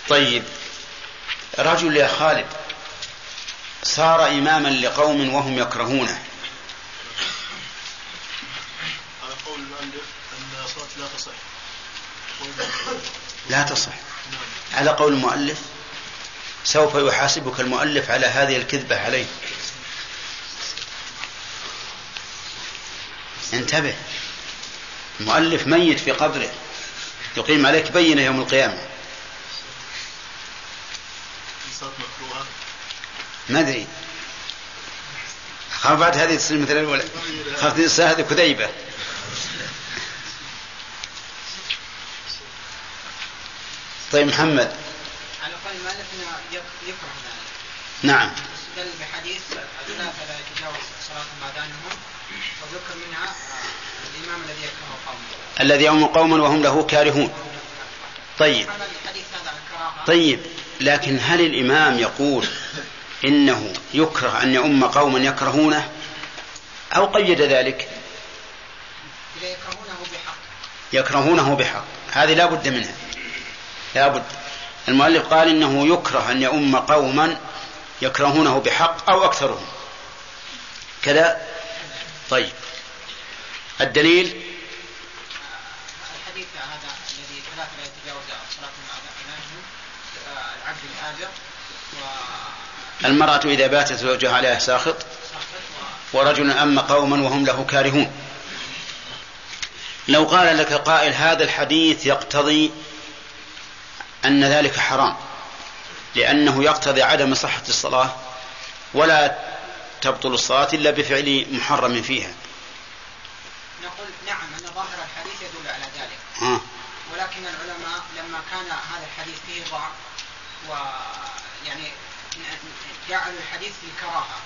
طيب. رجل يا خالد صار إماما لقوم وهم يكرهونه. على قول المؤلف أن الصلاة لا تصح. لا تصح. على قول المؤلف سوف يحاسبك المؤلف على هذه الكذبة عليه انتبه. المؤلف ميت في قبره. يقيم عليك بينة يوم القيامة. ما أدري. خاف بعد هذه تصير مثل الأولى. خاف السنة هذه كذيبة. طيب محمد. على قول المؤلف يكره ذلك نعم استدل بحديث لا يتجاوز وذكر منها آه، الإمام الذي يكره قومه. الذي يوم قوما وهم له كارهون. طيب. طيب. لكن هل الإمام يقول إنه يكره أن يؤم قوما يكرهونه؟ أو قيد ذلك؟ يكرهونه بحق. يكرهونه بحق. هذه لا بد منها. لا بد. المؤلف قال إنه يكره أن يؤم قوما يكرهونه بحق أو أكثرهم. كذا؟ طيب. الدليل؟ الحديث هذا الذي ثلاثة لا يتجاوز صلاتهم اذانهم آه، العبد الآجر المرأة إذا باتت زوجها عليها ساخط ورجل أما قوما وهم له كارهون. لو قال لك قائل هذا الحديث يقتضي أن ذلك حرام لأنه يقتضي عدم صحة الصلاة ولا تبطل الصلاة إلا بفعل محرم فيها نقول نعم أن ظاهر الحديث يدل على ذلك آه. ولكن العلماء لما كان هذا الحديث فيه ضعف ويعني جعلوا الحديث في الكراهة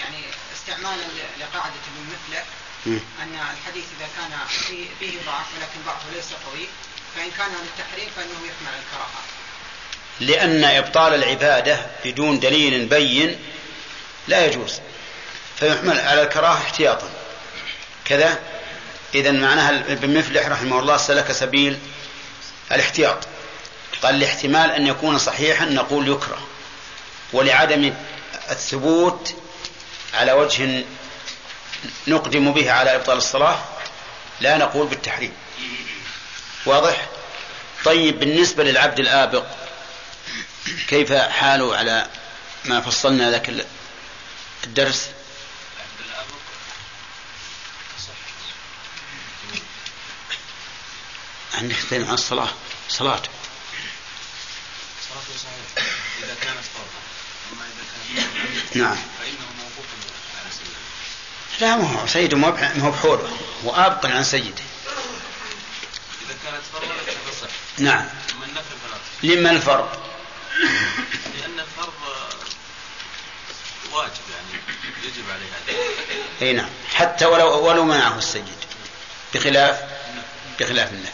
يعني استعمالا لقاعدة ابن مفلح أن الحديث إذا كان فيه, فيه ضعف ولكن ضعفه ليس قوي فإن كان للتحريم فإنه يحمل الكراهة. لأن إبطال العبادة بدون دليل بين لا يجوز فيحمل على الكراهة احتياطا. كذا إذا معناها ابن مفلح رحمه الله سلك سبيل الاحتياط. قال لاحتمال أن يكون صحيحا نقول يكره ولعدم الثبوت على وجه نقدم به على إبطال الصلاة لا نقول بالتحريم. واضح؟ طيب بالنسبة للعبد الآبق كيف حاله على ما فصلنا ذاك الدرس؟ عندك عن الصلاة. صلاة. صلاته صحيح إذا كانت فرضا أما إذا كانت نعم. فإنه موقوف على سيده لا ما هو سيده ما هو بحوله هو آبق عن سيده إذا كانت فرضا فتصح نعم. لما الفرق لأن الفرض واجب يعني يجب عليه هذا. أي نعم. حتى ولو ولو منعه السيد بخلاف؟ بخلاف النفل.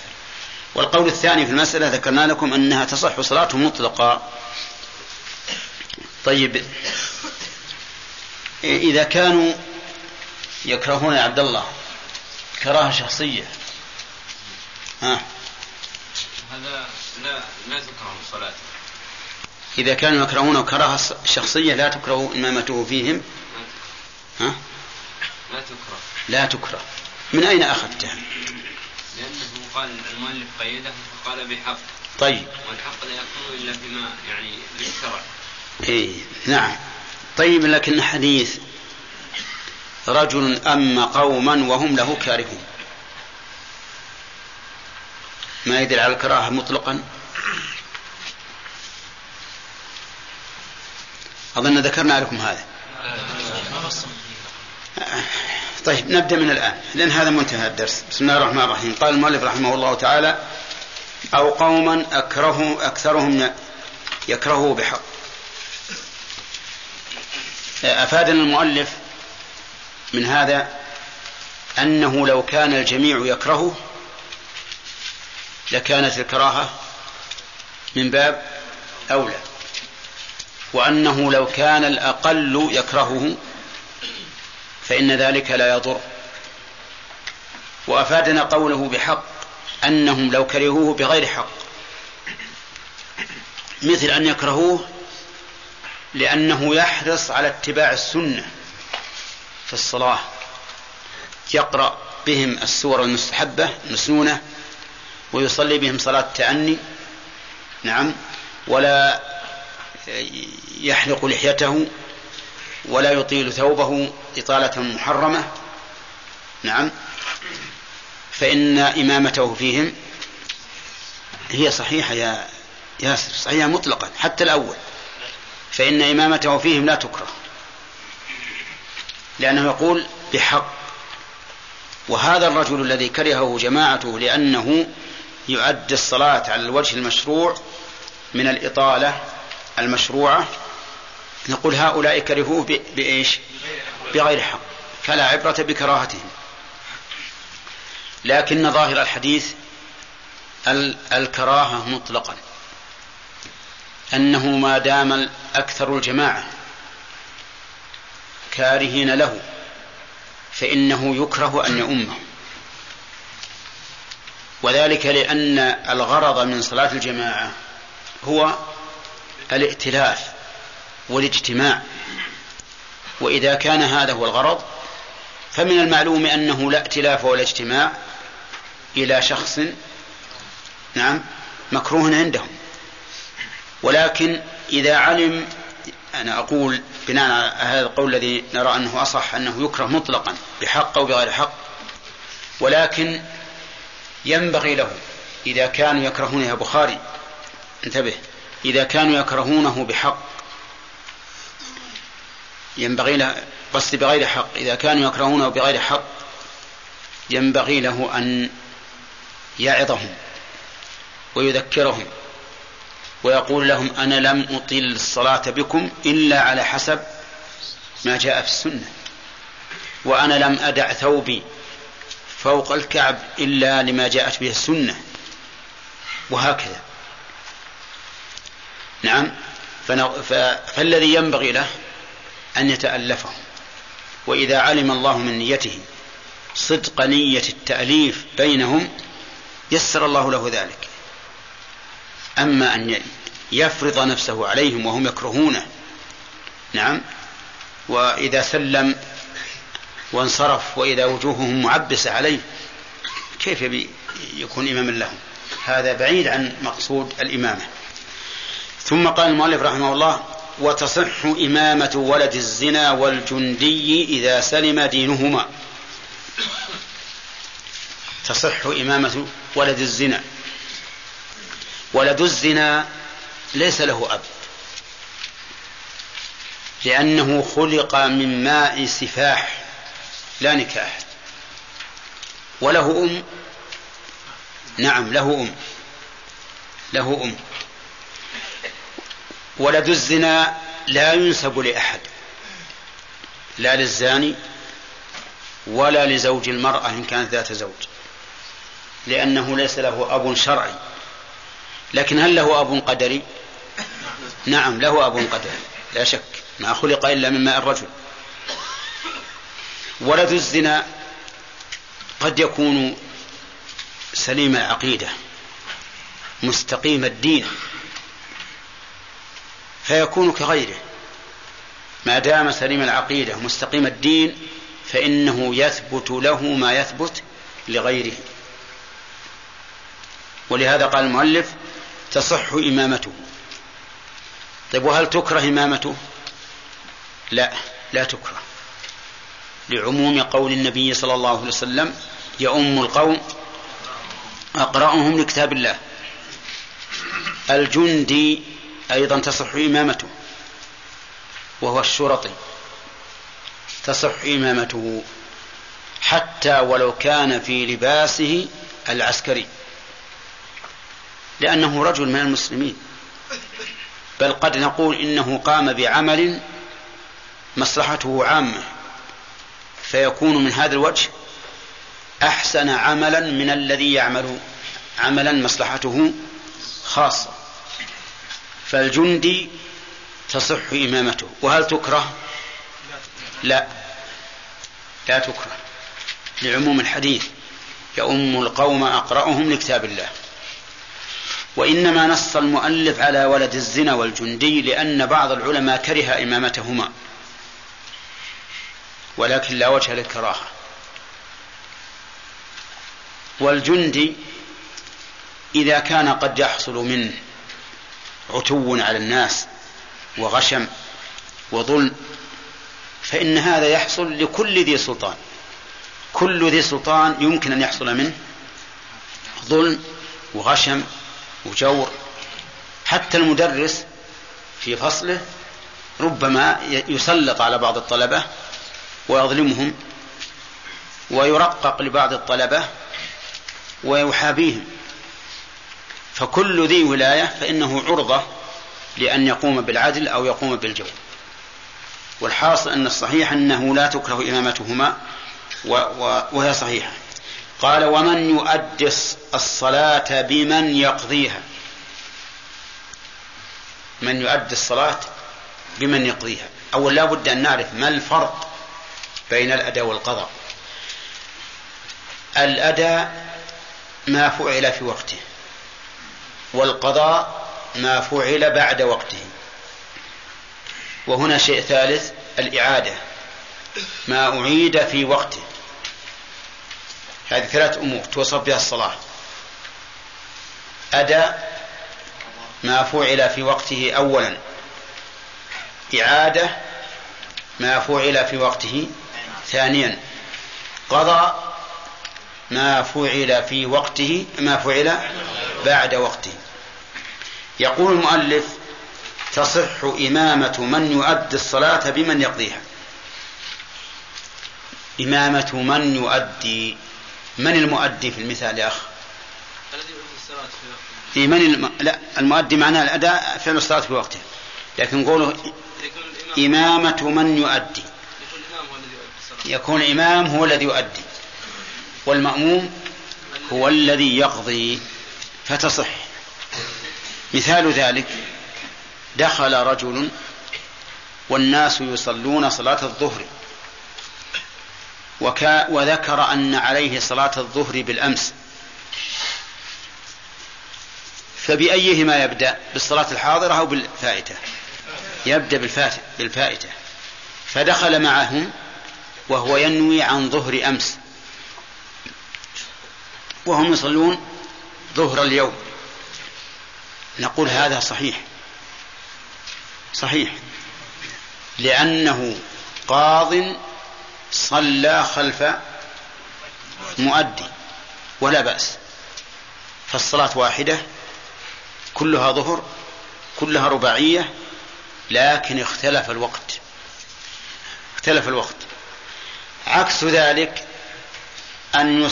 والقول الثاني في المسألة ذكرنا لكم أنها تصح صلاته مطلقة طيب. إذا كانوا يكرهون عبد الله كراهة شخصية. ها؟ هذا لا لا تكره صلاته إذا كانوا يكرهون كراهة شخصية لا تكره إمامته فيهم. ها؟ لا تكره. لا تكره. من أين أخذتها لأنه قال المؤلف قيده فقال بحق. طيب. والحق لا يكون إلا بما يعني للشرع إيه نعم. طيب لكن حديث رجل أما قوما وهم له كارهون. ما يدل على الكراهة مطلقا. أظن ذكرنا لكم هذا. طيب نبدأ من الآن. لأن هذا منتهى الدرس. بسم الله الرحمن الرحيم. قال المؤلف رحمه الله تعالى أو قوما أكره أكثرهم يكرهه بحق. أفادنا المؤلف من هذا أنه لو كان الجميع يكرهه لكانت الكراهة من باب أولى وأنه لو كان الأقل يكرهه فإن ذلك لا يضر. وأفادنا قوله بحق أنهم لو كرهوه بغير حق مثل أن يكرهوه لأنه يحرص على اتباع السنة في الصلاة يقرأ بهم السور المستحبة المسنونة ويصلي بهم صلاة التأني نعم. ولا يحلق لحيته ولا يطيل ثوبه إطالة محرمة. نعم. فإن إمامته فيهم هي صحيحة يا ياسر صحيحة مطلقا حتى الأول. فإن إمامته فيهم لا تكره. لأنه يقول بحق. وهذا الرجل الذي كرهه جماعته لأنه يؤدي الصلاة على الوجه المشروع من الإطالة المشروعة. نقول هؤلاء كرهوه بإيش؟ بغير حق فلا عبرة بكراهتهم. لكن ظاهر الحديث الكراهة مطلقا أنه ما دام أكثر الجماعة كارهين له فإنه يكره أن يؤمه. وذلك لأن الغرض من صلاة الجماعة هو الائتلاف والاجتماع. وإذا كان هذا هو الغرض فمن المعلوم أنه لا ائتلاف ولا اجتماع إلى شخص نعم مكروه عندهم. ولكن إذا علم أنا أقول بناء على هذا القول الذي نرى أنه أصح أنه يكره مطلقا بحق أو بغير حق. ولكن ينبغي له. إذا كانوا يكرهونه يا بخاري انتبه. إذا كانوا يكرهونه بحق ينبغي له قصد بغير حق. إذا كانوا يكرهونه بغير حق ينبغي له أن يعظهم ويذكرهم ويقول لهم أنا لم أطيل الصلاة بكم إلا على حسب ما جاء في السنة وأنا لم أدع ثوبي فوق الكعب إلا لما جاءت به السنة. وهكذا. نعم. فالذي ينبغي له أن يتألفهم. وإذا علم الله من نيته صدق نية التأليف بينهم يسر الله له ذلك. أما أن يفرض نفسه عليهم وهم يكرهونه. نعم. وإذا سلم وانصرف وإذا وجوههم معبسة عليه كيف يبي يكون إماما لهم؟ هذا بعيد عن مقصود الإمامة. ثم قال المؤلف رحمه الله وتصح إمامة ولد الزنا والجندي إذا سلم دينهما. تصح إمامة ولد الزنا. ولد الزنا ليس له أب لأنه خلق من ماء سفاح. لا نكاح. وله أم. نعم له أم. له أم. ولد الزنا لا ينسب لأحد. لا للزاني ولا لزوج المرأة إن كانت ذات زوج. لأنه ليس له أب شرعي. لكن هل له أب قدري؟ نعم له أب قدري. لا شك. ما خلق إلا من ماء الرجل. ولد الزنا. قد يكون سليم العقيدة مستقيم الدين فيكون كغيره. ما دام سليم العقيدة مستقيم الدين فإنه يثبت له ما يثبت لغيره. ولهذا قال المؤلف تصح إمامته. طيب وهل تكره إمامته؟ لا لا تكره. لعموم قول النبي صلى الله عليه وسلم يؤم القوم أقرأهم لكتاب الله. الجندي أيضا تصح إمامته وهو الشرطي تصح إمامته حتى ولو كان في لباسه العسكري لأنه رجل من المسلمين. بل قد نقول إنه قام بعمل مصلحته عامة. فيكون من هذا الوجه أحسن عملا من الذي يعمل عملا مصلحته خاصة. فالجندي تصح إمامته. وهل تكره؟ لا. لا تكره. لعموم الحديث يؤم القوم أقرأهم لكتاب الله. وإنما نص المؤلف على ولد الزنا والجندي لأن بعض العلماء كره إمامتهما. ولكن لا وجه للكراهة. والجندي إذا كان قد يحصل منه عتو على الناس وغشم وظلم فإن هذا يحصل لكل ذي سلطان. كل ذي سلطان يمكن أن يحصل منه ظلم وغشم وجور. حتى المدرس في فصله ربما يسلط على بعض الطلبة ويظلمهم ويرقق لبعض الطلبة ويحابيهم. فكل ذي ولاية فإنه عرضة لأن يقوم بالعدل أو يقوم بالجور. والحاصل أن الصحيح أنه لا تكره إمامتهما وهي صحيحة. قال ومن يؤدي الصلاة بمن يقضيها. من يؤدي الصلاة بمن يقضيها. أول لا بد أن نعرف ما الفرق بين الأداء والقضاء. الأداء ما فعل في وقته والقضاء ما فعل بعد وقته. وهنا شيء ثالث الإعادة. ما أعيد في وقته. هذه ثلاث أمور توصف بها الصلاة. أداء ما فعل في وقته أولا. إعادة ما فعل في وقته ثانيا قضى ما فعل في وقته ما فعل بعد وقته. يقول المؤلف تصح إمامة من يؤدي الصلاة بمن يقضيها. إمامة من يؤدي من المؤدي في المثال يا أخ؟ الذي يؤدي الصلاة في وقتها في من الم... لا المؤدي معناه الأداء فعل الصلاة في وقته. لكن قوله إمامة من يؤدي. يكون إمام هو الذي يؤدي والمأموم هو الذي يقضي فتصح. مثال ذلك دخل رجل والناس يصلون صلاة الظهر وكا وذكر أن عليه صلاة الظهر بالأمس. فبأيهما يبدأ؟ بالصلاة الحاضرة أو بالفائتة؟ يبدأ بالفائتة. فدخل معهم وهو ينوي عن ظهر أمس. وهم يصلون ظهر اليوم. نقول هذا صحيح. صحيح. لأنه قاض صلى خلف مؤدي ولا بأس. فالصلاة واحدة كلها ظهر كلها رباعية لكن اختلف الوقت. اختلف الوقت. عكس ذلك أن.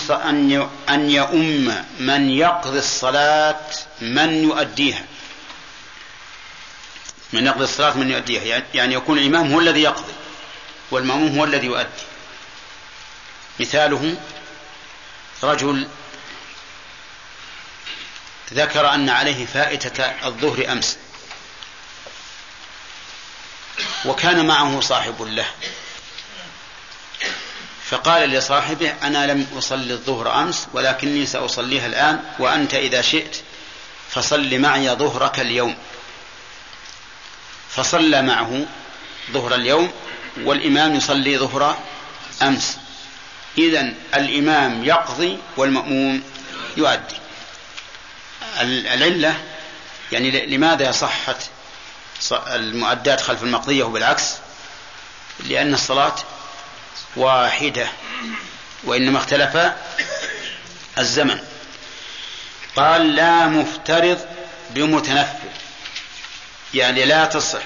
أن يؤم من يقضي الصلاة من يؤديها. من يقضي الصلاة من يؤديها. يعني يكون الإمام هو الذي يقضي والمأموم هو الذي يؤدي. مثاله رجل ذكر أن عليه فائتة الظهر أمس وكان معه صاحب له. فقال لصاحبه أنا لم أصلي الظهر أمس ولكني سأصليها الآن وأنت إذا شئت فصل معي ظهرك اليوم. فصلى معه ظهر اليوم والإمام يصلي ظهر أمس. إذا الإمام يقضي والمأموم يؤدي. العلة يعني لماذا صحت المؤدات خلف المقضية وبالعكس؟ لأن الصلاة واحدة وإنما اختلف الزمن. قال لا مفترض بمتنفل يعني لا تصح.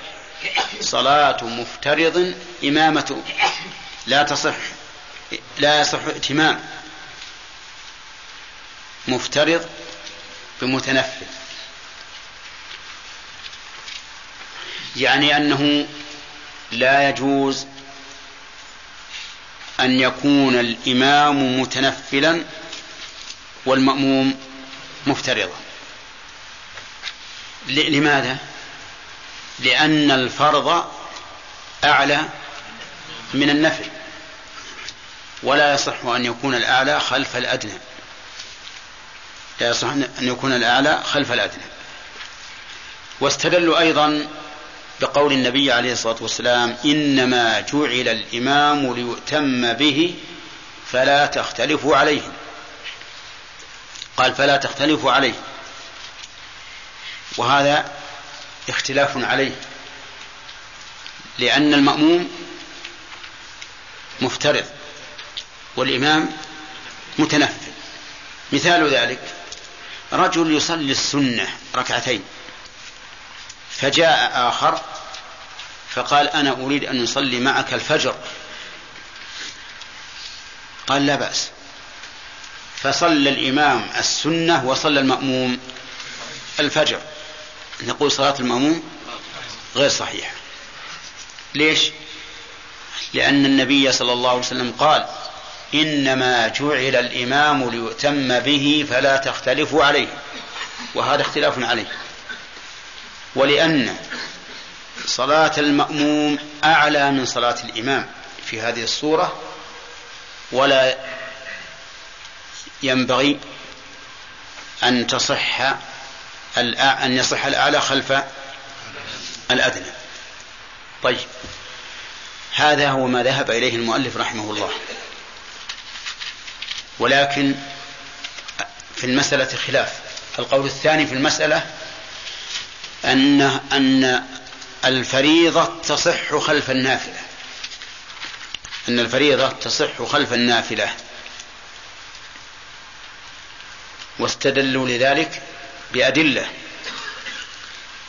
صلاة مفترض إمامة لا تصح لا يصح ائتمام مفترض بمتنفل. يعني أنه لا يجوز أن يكون الإمام متنفلا والمأموم مفترضا. لماذا؟ لأن الفرض أعلى من النفل ولا يصح أن يكون الأعلى خلف الأدنى. لا يصح أن يكون الأعلى خلف الأدنى. واستدلوا أيضا بقول النبي عليه الصلاة والسلام إنما جعل الإمام ليؤتم به فلا تختلفوا عليه. قال فلا تختلفوا عليه. وهذا اختلاف عليه. لأن المأموم مفترض والإمام متنفل. مثال ذلك رجل يصلي السنة ركعتين. فجاء آخر فقال أنا أريد أن نصلي معك الفجر. قال لا بأس. فصلى الإمام السنة وصلى المأموم الفجر. نقول صلاة المأموم غير صحيحة. ليش؟ لأن النبي صلى الله عليه وسلم قال إنما جعل الإمام ليؤتم به فلا تختلفوا عليه. وهذا اختلاف عليه. ولأن صلاة المأموم أعلى من صلاة الإمام في هذه الصورة ولا ينبغي أن تصح أن يصح الأعلى خلف الأدنى. طيب هذا هو ما ذهب إليه المؤلف رحمه الله. ولكن في المسألة خلاف. القول الثاني في المسألة أن أن الفريضة تصح خلف النافلة. أن الفريضة تصح خلف النافلة. واستدلوا لذلك بأدلة.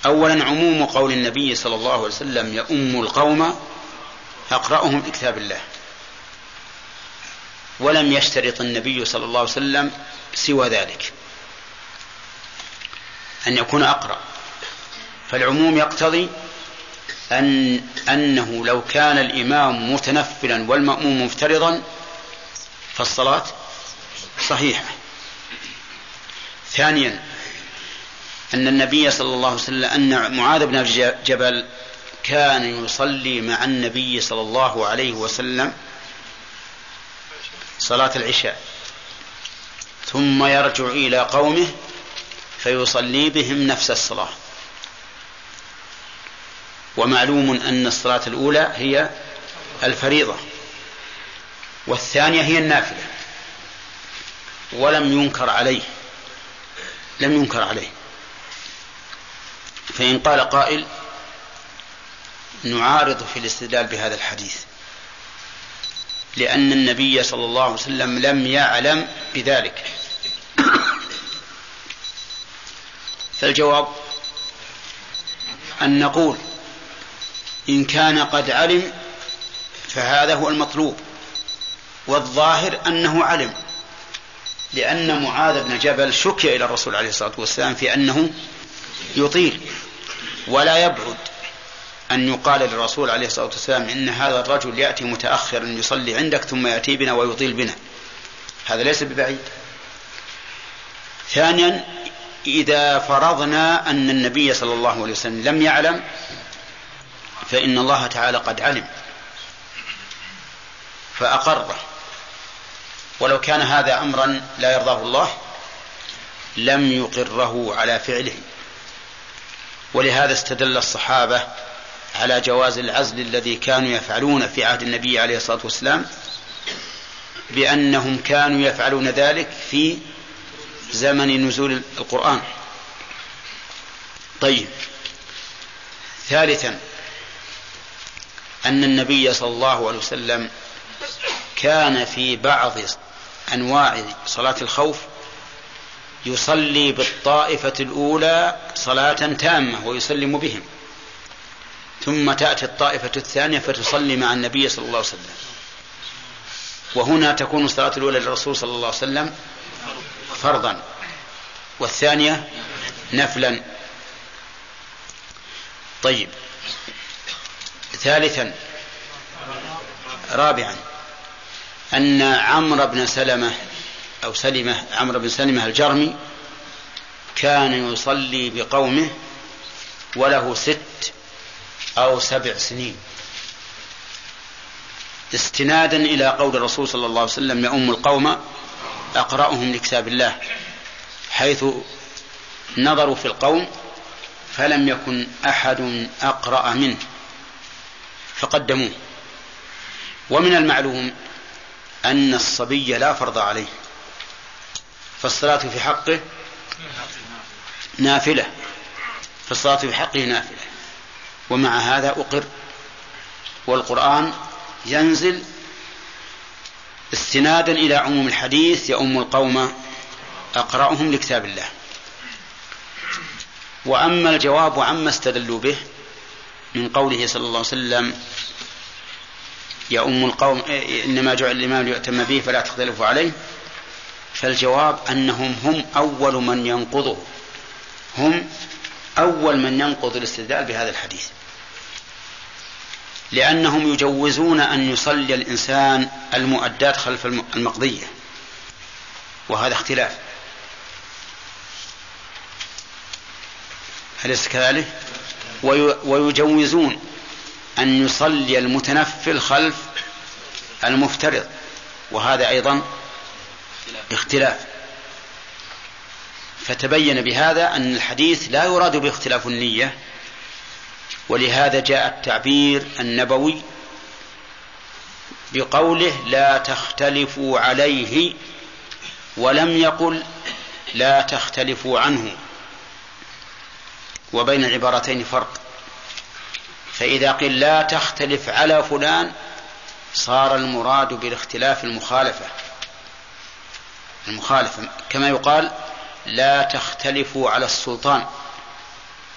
أولا عموم قول النبي صلى الله عليه وسلم يؤم القوم أقرأهم بكتاب الله. ولم يشترط النبي صلى الله عليه وسلم سوى ذلك. أن يكون أقرأ. فالعموم يقتضي أن أنه لو كان الإمام متنفلا والمأموم مفترضا فالصلاة صحيحة. ثانيا أن النبي صلى الله عليه وسلم أن معاذ بن جبل كان يصلي مع النبي صلى الله عليه وسلم صلاة العشاء ثم يرجع إلى قومه فيصلي بهم نفس الصلاة. ومعلوم أن الصلاة الأولى هي الفريضة والثانية هي النافلة ولم ينكر عليه لم ينكر عليه. فإن قال قائل نعارض في الاستدلال بهذا الحديث لأن النبي صلى الله عليه وسلم لم يعلم بذلك. فالجواب أن نقول إن كان قد علم فهذا هو المطلوب والظاهر أنه علم لأن معاذ بن جبل شكي إلى الرسول عليه الصلاة والسلام في أنه يطيل ولا يبعد أن يقال للرسول عليه الصلاة والسلام إن هذا الرجل يأتي متأخرا يصلي عندك ثم يأتي بنا ويطيل بنا. هذا ليس ببعيد. ثانيا إذا فرضنا أن النبي صلى الله عليه وسلم لم يعلم فإن الله تعالى قد علم فأقره. ولو كان هذا أمرا لا يرضاه الله لم يقره على فعله. ولهذا استدل الصحابة على جواز العزل الذي كانوا يفعلون في عهد النبي عليه الصلاة والسلام بأنهم كانوا يفعلون ذلك في زمن نزول القرآن. طيب. ثالثا أن النبي صلى الله عليه وسلم كان في بعض أنواع صلاة الخوف يصلي بالطائفة الأولى صلاة تامة ويسلم بهم. ثم تأتي الطائفة الثانية فتصلي مع النبي صلى الله عليه وسلم. وهنا تكون الصلاة الأولى للرسول صلى الله عليه وسلم فرضا. والثانية نفلا. طيب. ثالثا رابعا أن عمرو بن سلمة أو سلمة عمرو بن سلمة الجرمي كان يصلي بقومه وله ست أو سبع سنين. استنادا إلى قول الرسول صلى الله عليه وسلم يؤم القوم أقرأهم لكتاب الله حيث نظروا في القوم فلم يكن أحد أقرأ منه. فقدموه. ومن المعلوم أن الصبي لا فرض عليه فالصلاة في حقه نافلة. فالصلاة في حقه نافلة. ومع هذا أقر والقرآن ينزل استنادا إلى عموم الحديث يؤم القوم أقرأهم لكتاب الله. وأما الجواب عما استدلوا به من قوله صلى الله عليه وسلم يؤم القوم إنما جعل الإمام ليؤتم به فلا تختلفوا عليه. فالجواب أنهم هم أول من ينقضه. هم أول من ينقض الاستدلال بهذا الحديث. لأنهم يجوزون أن يصلي الإنسان المؤدات خلف المقضية. وهذا اختلاف. أليس كذلك؟ ويجوزون أن يصلي المتنفل خلف المفترض. وهذا أيضا اختلاف. فتبين بهذا أن الحديث لا يراد باختلاف النية ولهذا جاء التعبير النبوي بقوله لا تختلفوا عليه ولم يقل لا تختلفوا عنه. وبين العبارتين فرق. فإذا قيل لا تختلف على فلان صار المراد بالاختلاف المخالفة. المخالفة كما يقال لا تختلفوا على السلطان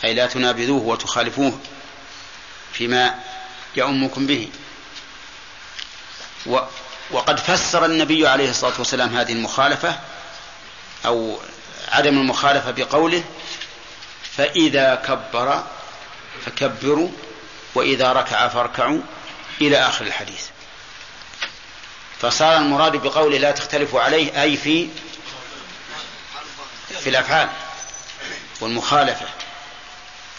أي لا تنابذوه وتخالفوه فيما يؤمكم به. و وقد فسر النبي عليه الصلاة والسلام هذه المخالفة أو عدم المخالفة بقوله فإذا كبر فكبروا وإذا ركع فاركعوا إلى آخر الحديث. فصار المراد بقوله لا تختلفوا عليه أي في في الأفعال والمخالفة.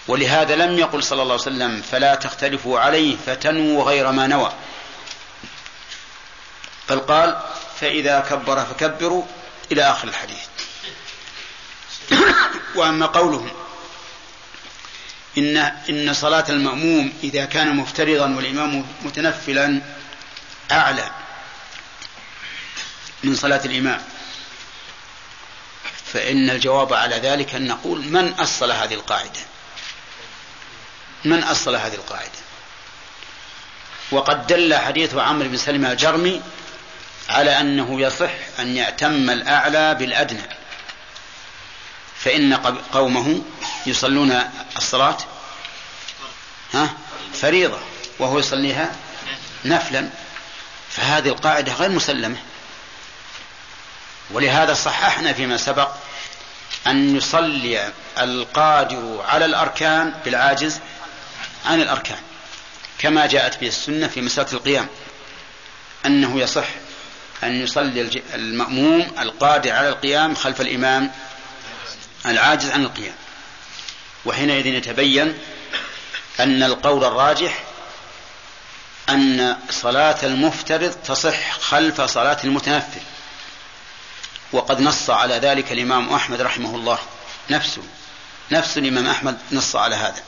ولهذا لم يقل صلى الله عليه وسلم فلا تختلفوا عليه فتنووا غير ما نوى. بل قال فإذا كبر فكبروا إلى آخر الحديث. (coughs) وأما قوله إن إن صلاة المأموم إذا كان مفترضا والإمام متنفلا أعلى من صلاة الإمام. فإن الجواب على ذلك أن نقول من أصل هذه القاعدة؟ من أصل هذه القاعدة؟ وقد دل حديث عمرو بن سلمة الجرمي على أنه يصح أن يأتم الأعلى بالأدنى. فإن قومه يصلون الصلاة ها فريضة وهو يصليها نفلا. فهذه القاعدة غير مسلمة. ولهذا صححنا فيما سبق أن يصلي القادر على الأركان بالعاجز عن الأركان كما جاءت به السنة في مسألة القيام. أنه يصح أن يصلي المأموم القادر على القيام خلف الإمام العاجز عن القيام. وحينئذ يتبين أن القول الراجح أن صلاة المفترض تصح خلف صلاة المتنفل. وقد نص على ذلك الإمام أحمد رحمه الله نفسه. نفس الإمام أحمد نص على هذا.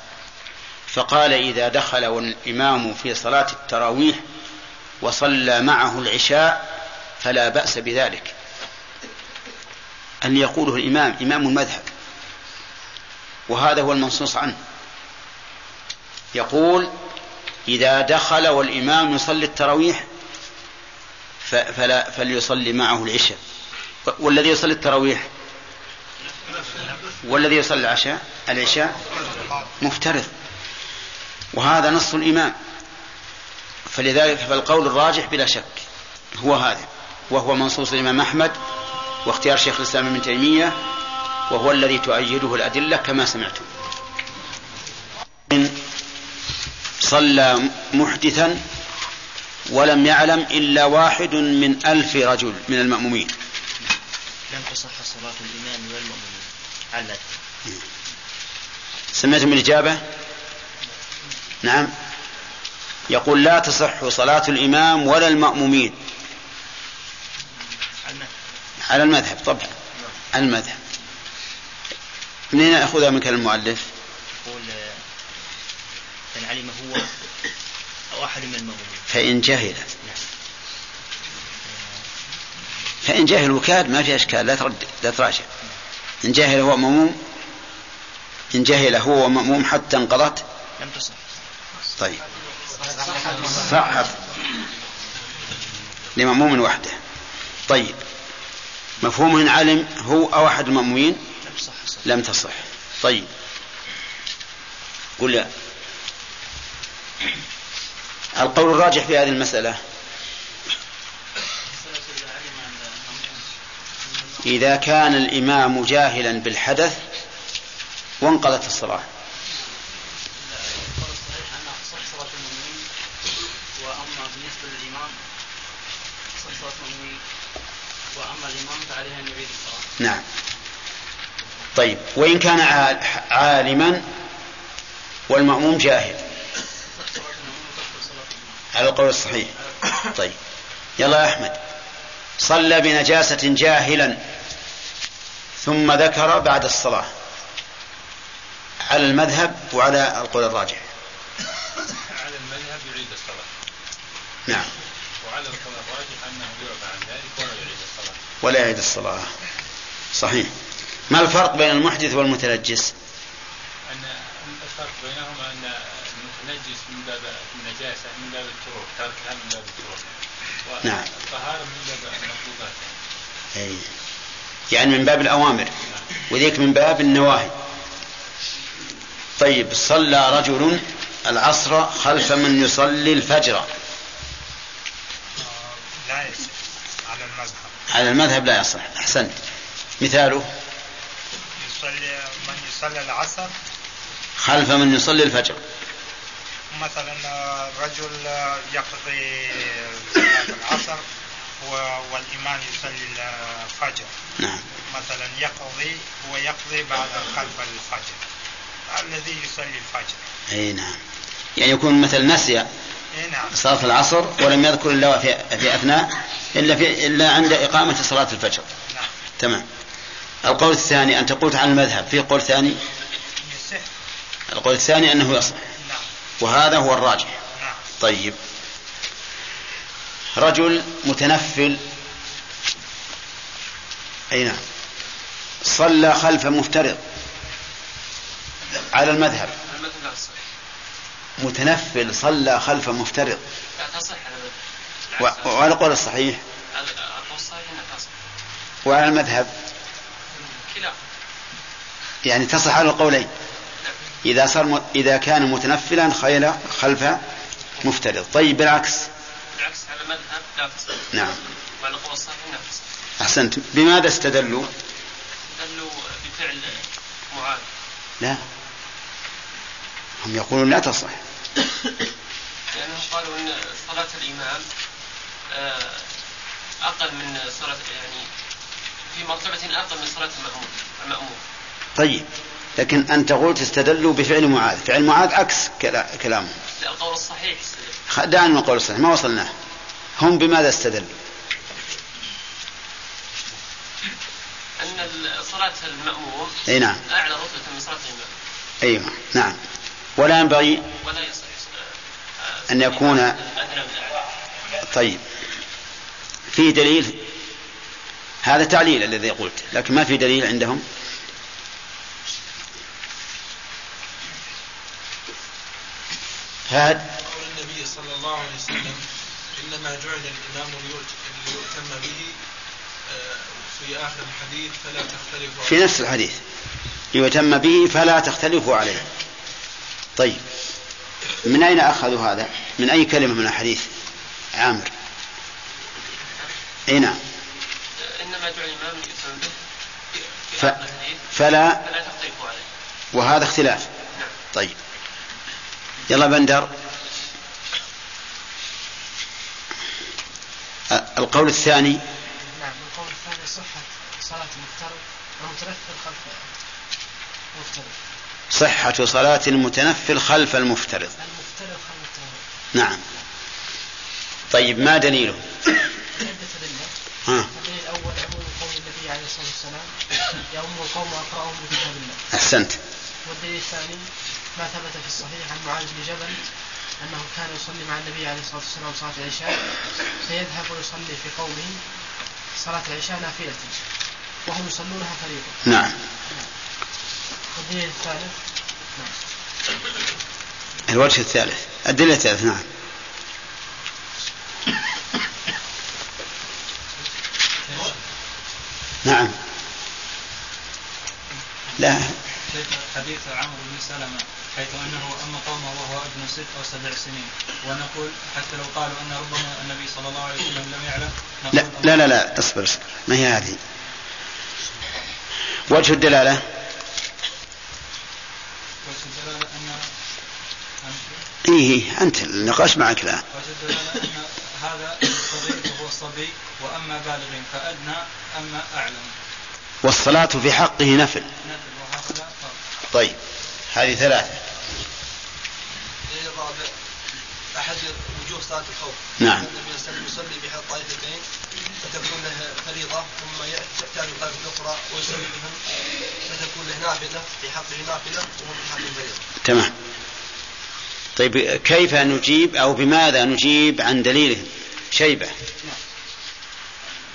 فقال إذا دخل والإمام في صلاة التراويح وصلى معه العشاء فلا بأس بذلك. أن يقوله الإمام إمام المذهب. وهذا هو المنصوص عنه. يقول إذا دخل والإمام يصلي التراويح فلا فليصلي معه العشاء. والذي يصلي التراويح؟ والذي يصلي العشاء؟ العشاء مفترض. وهذا نص الإمام. فلذلك فالقول الراجح بلا شك هو هذا. وهو منصوص الإمام أحمد واختيار شيخ الإسلام ابن تيمية وهو الذي تؤيده الأدلة كما سمعتم. صلى محدثا ولم يعلم إلا واحد من ألف رجل من المأمومين. لم تصح صلاة الإمام والمأمومين علت. سمعتم الإجابة؟ نعم. يقول لا تصح صلاة الإمام ولا المأمومين. على المذهب طبعا المذهب. منين يأخذها من كلام المؤلف؟ يقول إن علم هو أو أحد من المأمومين فإن جهل. فإن جهل وكاد ما في أشكال لا ترد لا تراجع. إن جهل هو مأموم إن جهل هو مأموم حتى انقضت. لم تصح. طيب. صحت لمأموم وحده. طيب. مفهوم إن علم هو أو أحد المأمومين؟ لم تصح. طيب. قل القول الراجح في هذه المسألة؟ إذا كان الإمام جاهلا بالحدث وانقضت الصلاة وأما بالنسبة للإمام صلاة المؤمنين وأما الإمام فعليه أن يعيد الصلاة نعم. طيب وإن كان عالما والمأموم جاهل. على القول الصحيح. طيب يلا يا أحمد. صلى بنجاسة جاهلا ثم ذكر بعد الصلاة. على المذهب وعلى القول الراجح. على المذهب يعيد الصلاة. نعم. وعلى القول الراجح أنه يعفى عن ذلك ولا يعيد الصلاة. ولا يعيد الصلاة. صحيح. ما الفرق بين المحدث والمتنجس؟ أن الفرق بينهما أن ينجس من باب النجاسة من باب التروك تركها من باب التروك. نعم. والطهارة من باب المطلوبات. أي. يعني من باب الأوامر. وذيك من باب النواهي. طيب صلى رجل العصر خلف من يصلي الفجر. لا يصح. على المذهب. على المذهب لا يصح. أحسنت. مثاله يصلي من يصلي العصر. خلف من يصلي الفجر. مثلا رجل يقضي صلاة العصر و- والإمام يصلي الفجر. نعم. مثلا يقضي ويقضي بعد خلف الفجر. الذي يصلي الفجر. أي نعم. يعني يكون مثل نسي نعم. صلاة العصر ولم يذكر إلا في, في أثناء إلا, في إلا عند إقامة صلاة الفجر. نعم. تمام. القول الثاني أنت قلت عن المذهب في قول ثاني؟ القول الثاني أنه يصح. وهذا هو الراجح. نعم طيب. رجل متنفل. أي نعم. صلى خلف مفترض. على المذهب. متنفل صلى خلف مفترض. لا تصح. على المذهب و- بالعكس، وعلى القول الصحيح. وعلى المذهب. خلاف. يعني تصح على القولين. إذا صار م... إذا كان متنفلا خيل خلف مفترض. طيب بالعكس. بالعكس على المذهب لا تصح نعم وعلى الصحيح أحسنت بماذا استدلوا؟ دلوا بفعل معاذ. لا. هم يقولون لا تصح. لأنهم قالوا أن صلاة الإمام آه، أقل من صلاة يعني في مرتبة أقل من صلاة المأموم طيب. لكن أنت قلت استدلوا بفعل معاذ. فعل معاذ عكس كلا- كلامه. لا القول الصحيح. دعنا من القول الصحيح. ما وصلناه. هم بماذا استدلوا؟ أن صلاة المأموم أي نعم. أعلى رتبة من صلاة الإمام أيوة نعم. ولا ينبغي ولا يصح أن يكون طيب. في دليل هذا تعليل الذي قلت لكن ما في دليل عندهم. فهد قول النبي صلى الله عليه وسلم إنما جعل الإمام ليؤت- ليؤتم به آه، في آخر الحديث فلا تختلفوا في نفس الحديث. يتم به فلا تختلفوا عليه. طيب. من أين أخذوا هذا؟ من أي كلمة من الحديث عامر؟ أي نعم. إنما جعل الإمام به ف... فلا فلا تختلفوا عليه. وهذا اختلاف. طيب. يلا بندر. القول الثاني. نعم القول الثاني صحة. صلاة المفترض المتنفل خلف المفترض صحة صلاة المتنفل خلف المفترض. المفترض خلف المفترض نعم. طيب ما دليله؟ الدليل الأول عموم قول النبي عليه الصلاة والسلام. القوم بكتاب الله. أحسنت. والدليل الثاني ما ثبت في الصحيح عن معاذ بن جبل أنه كان يصلي مع النبي عليه الصلاة والسلام صلاة العشاء. فيذهب ويصلي في قومه صلاة العشاء نافلة. وهم يصلونها فريضة. نعم. والدليل الثالث الوجه الثالث. الدليل الثالث نعم نعم. لا. حديث عمرو بن سلمة حيث أنه أما قومه وهو ابن ست أو سبع سنين. ونقول حتى لو قالوا أن ربما النبي صلى الله عليه وسلم لم يعلم لا لا لا, لا اصبر اصبر. ما هي هذه؟ وجه الدلالة؟ وجه الدلالة أن إيه أنت النقاش معك لا وجه الدلالة أن هذا الصغير وهو الصبي وأما بالغين فأدنى أما أعلم. والصلاة في حقه نفل. نفل. طيب هذه ثلاثة. أحد وجوه صلاة الخوف. نعم. النبي صلى الله عليه وسلم يصلي باحدى الطائفتين فتكون له فريضة ثم يحتاج الطائفه الأخرى ويصلي بهم فتكون له نافله في حقه نافله وهم في حقه فريضة. تمام. طيب كيف نجيب أو بماذا نجيب عن دليله شيبة؟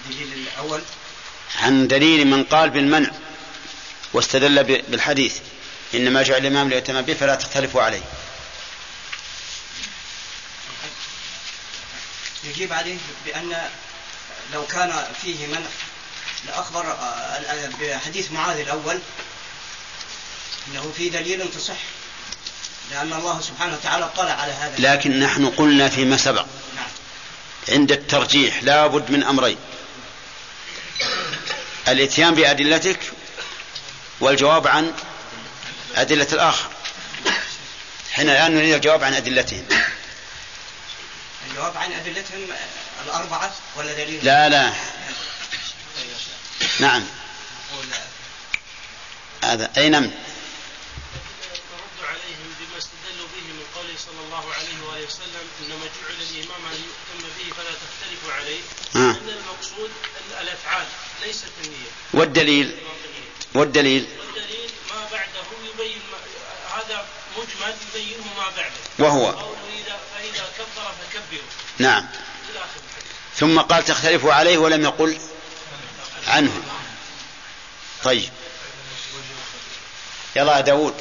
الدليل الأول. عن دليل من قال بالمنع. واستدل بالحديث. إنما جعل الإمام ليتم به فلا تختلفوا عليه. يجيب عليه بأن لو كان فيه من لأخبر آه، بحديث معاذ الأول أنه في دليل تصح لأن الله سبحانه وتعالى اطلع على هذا. لكن نحن قلنا فيما سبق. نعم. عند الترجيح لابد من أمرين. الإتيان بأدلتك والجواب عن أدلة الآخر. حين الآن نريد الجواب عن أدلتهم. الجواب عن أدلتهم الأربعة ولا دليل؟ لا لا. نعم. هذا أي نعم. عليهم بما استدلوا به من قوله صلى الله عليه وآله وسلم إنما جعل الإمام أن يؤتم به فلا تختلفوا عليه آه. أن المقصود الأفعال ليست النية. والدليل؟ والدليل والدليل ما بعده يبين ما هذا مجمل يبينه ما بعده. وهو. فإذا كبر فكبروا نعم. ثم قال تختلفوا عليه ولم يقل عنه. طيب. يلا يا داود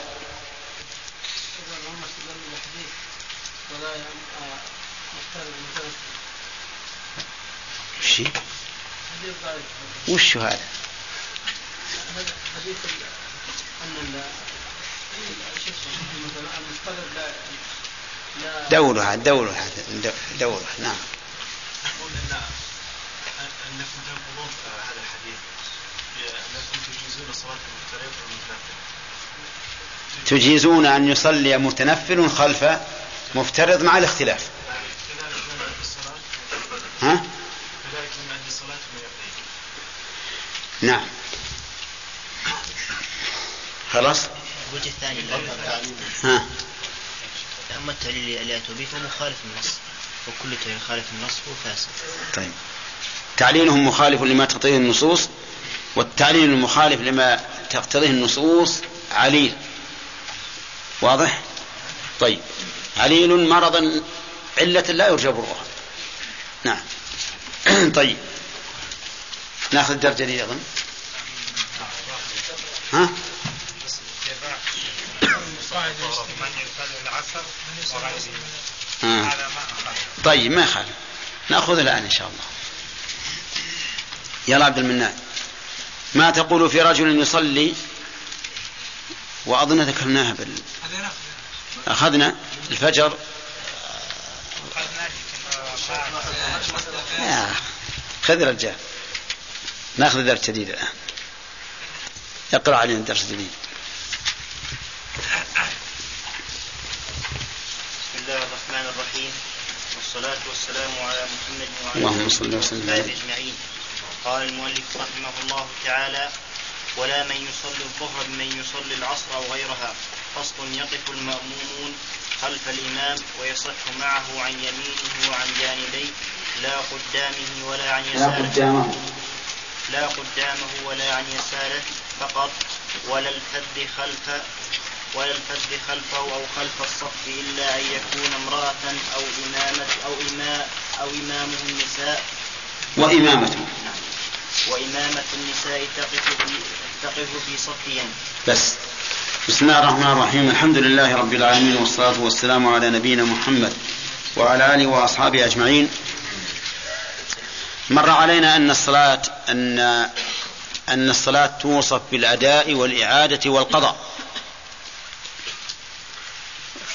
وش هذا؟ حديث أن المفترض لا لا دورها دورها دورها نعم. أقول أن أنكم تنقضون هذا الحديث أنكم تجيزون الصلاة المفترض والمتنفل. تجيزون أن يصلي متنفل خلف مفترض مع الاختلاف. ها؟ نعم. خلاص؟ الوجه الثاني ها. أما التعليل اللي أتوا به فمخالف النص وكل تعليل خالف النص هو فاسد. طيب. تعليلهم مخالف لما تقتضيه النصوص والتعليل المخالف لما تقتضيه النصوص عليل. واضح؟ طيب. عليل مرضا علة لا يرجى برؤها نعم. (clears throat) طيب. ناخذ الدرجة دي أظن. ها؟ آه. طيب ما يخالف. نأخذ الآن إن شاء الله. يلا عبد المنان. ما تقول في رجل يصلي وأظن ذكرناها بال... أخذنا الفجر؟ يا خذ رجال. نأخذ درس جديد الآن. اقرأ علينا درس جديد بسم الله الرحمن الرحيم والصلاة والسلام على محمد وعلى اللهم صل وسلم. عليه. أجمعين. قال المؤلف رحمه الله تعالى ولا من يصلي الظهر بمن يصلي العصر أو غيرها فصل يقف المأمومون خلف الإمام ويصح معه عن يمينه وعن جانبيه لا قدامه ولا عن لا يساره. قدامه. لا قدامه ولا عن يساره فقط ولا الفذ خلف الفذ خلفه أو خلف الصف إلا أن يكون امرأة أو إمامة أو إماء أو إمامة النساء. وإمامته وإمامة النساء تقف في تقف في صفين بس. بسم الله الرحمن الرحيم. الحمد لله رب العالمين والصلاة والسلام على نبينا محمد وعلى آله وأصحابه أجمعين. مر علينا أن الصلاة أن أن الصلاة توصف بالأداء والإعادة والقضاء.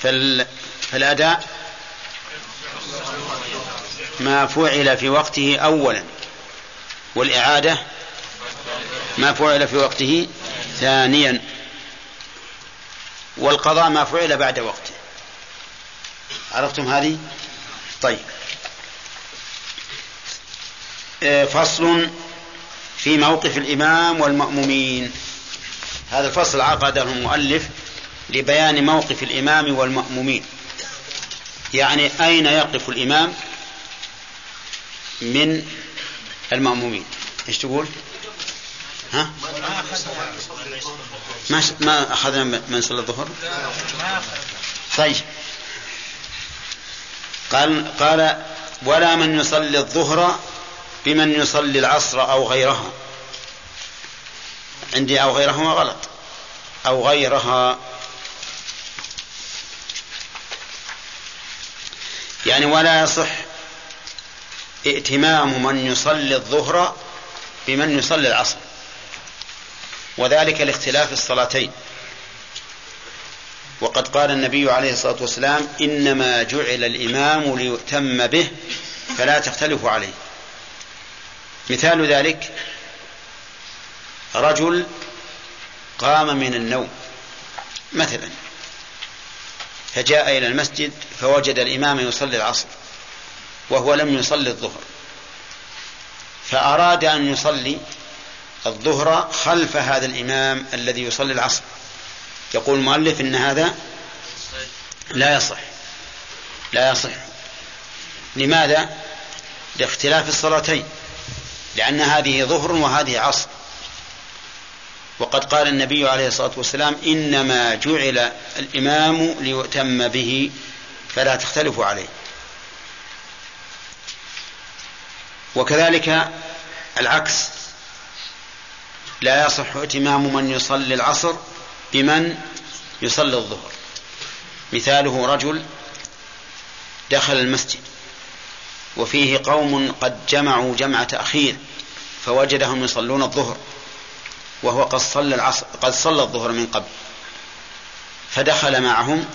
فال... فالأداء ما فعل في وقته أولا والإعادة ما فعل في وقته ثانيا والقضاء ما فعل بعد وقته. عرفتم هذه؟ طيب. آه، فصل في موقف الإمام والمأمومين. هذا الفصل عقده المؤلف لبيان موقف الإمام والمأمومين يعني أين يقف الإمام من المأمومين إيش تقول؟ ها؟ ما. ما أخذنا من صلى الظهر؟ طيب قال قال ولا من يصلي الظهر بمن يصلي العصر أو غيرها عندي أو غيرهما غلط أو غيرها يعني ولا يصح ائتمام من يصلي الظهر بمن يصلي العصر. وذلك لاختلاف الصلاتين. وقد قال النبي عليه الصلاة والسلام إنما جعل الإمام ليؤتم به فلا تختلفوا عليه. مثال ذلك رجل قام من النوم مثلا فجاء إلى المسجد فوجد الإمام يصلي العصر وهو لم يصلي الظهر. فأراد أن يصلي الظهر خلف هذا الإمام الذي يصلي العصر. يقول المؤلف إن هذا لا يصح. لا يصح. لماذا؟ لاختلاف الصلاتين. لأن هذه ظهر وهذه عصر. وقد قال النبي عليه الصلاة والسلام إنما جعل الإمام ليؤتم به فلا تختلفوا عليه. وكذلك العكس. لا يصح ائتمام من يصلي العصر بمن يصلي الظهر. مثاله رجل دخل المسجد وفيه قوم قد جمعوا جمع تأخير فوجدهم يصلون الظهر. وهو قد صلى العصر قد صلى الظهر من قبل. فدخل معهم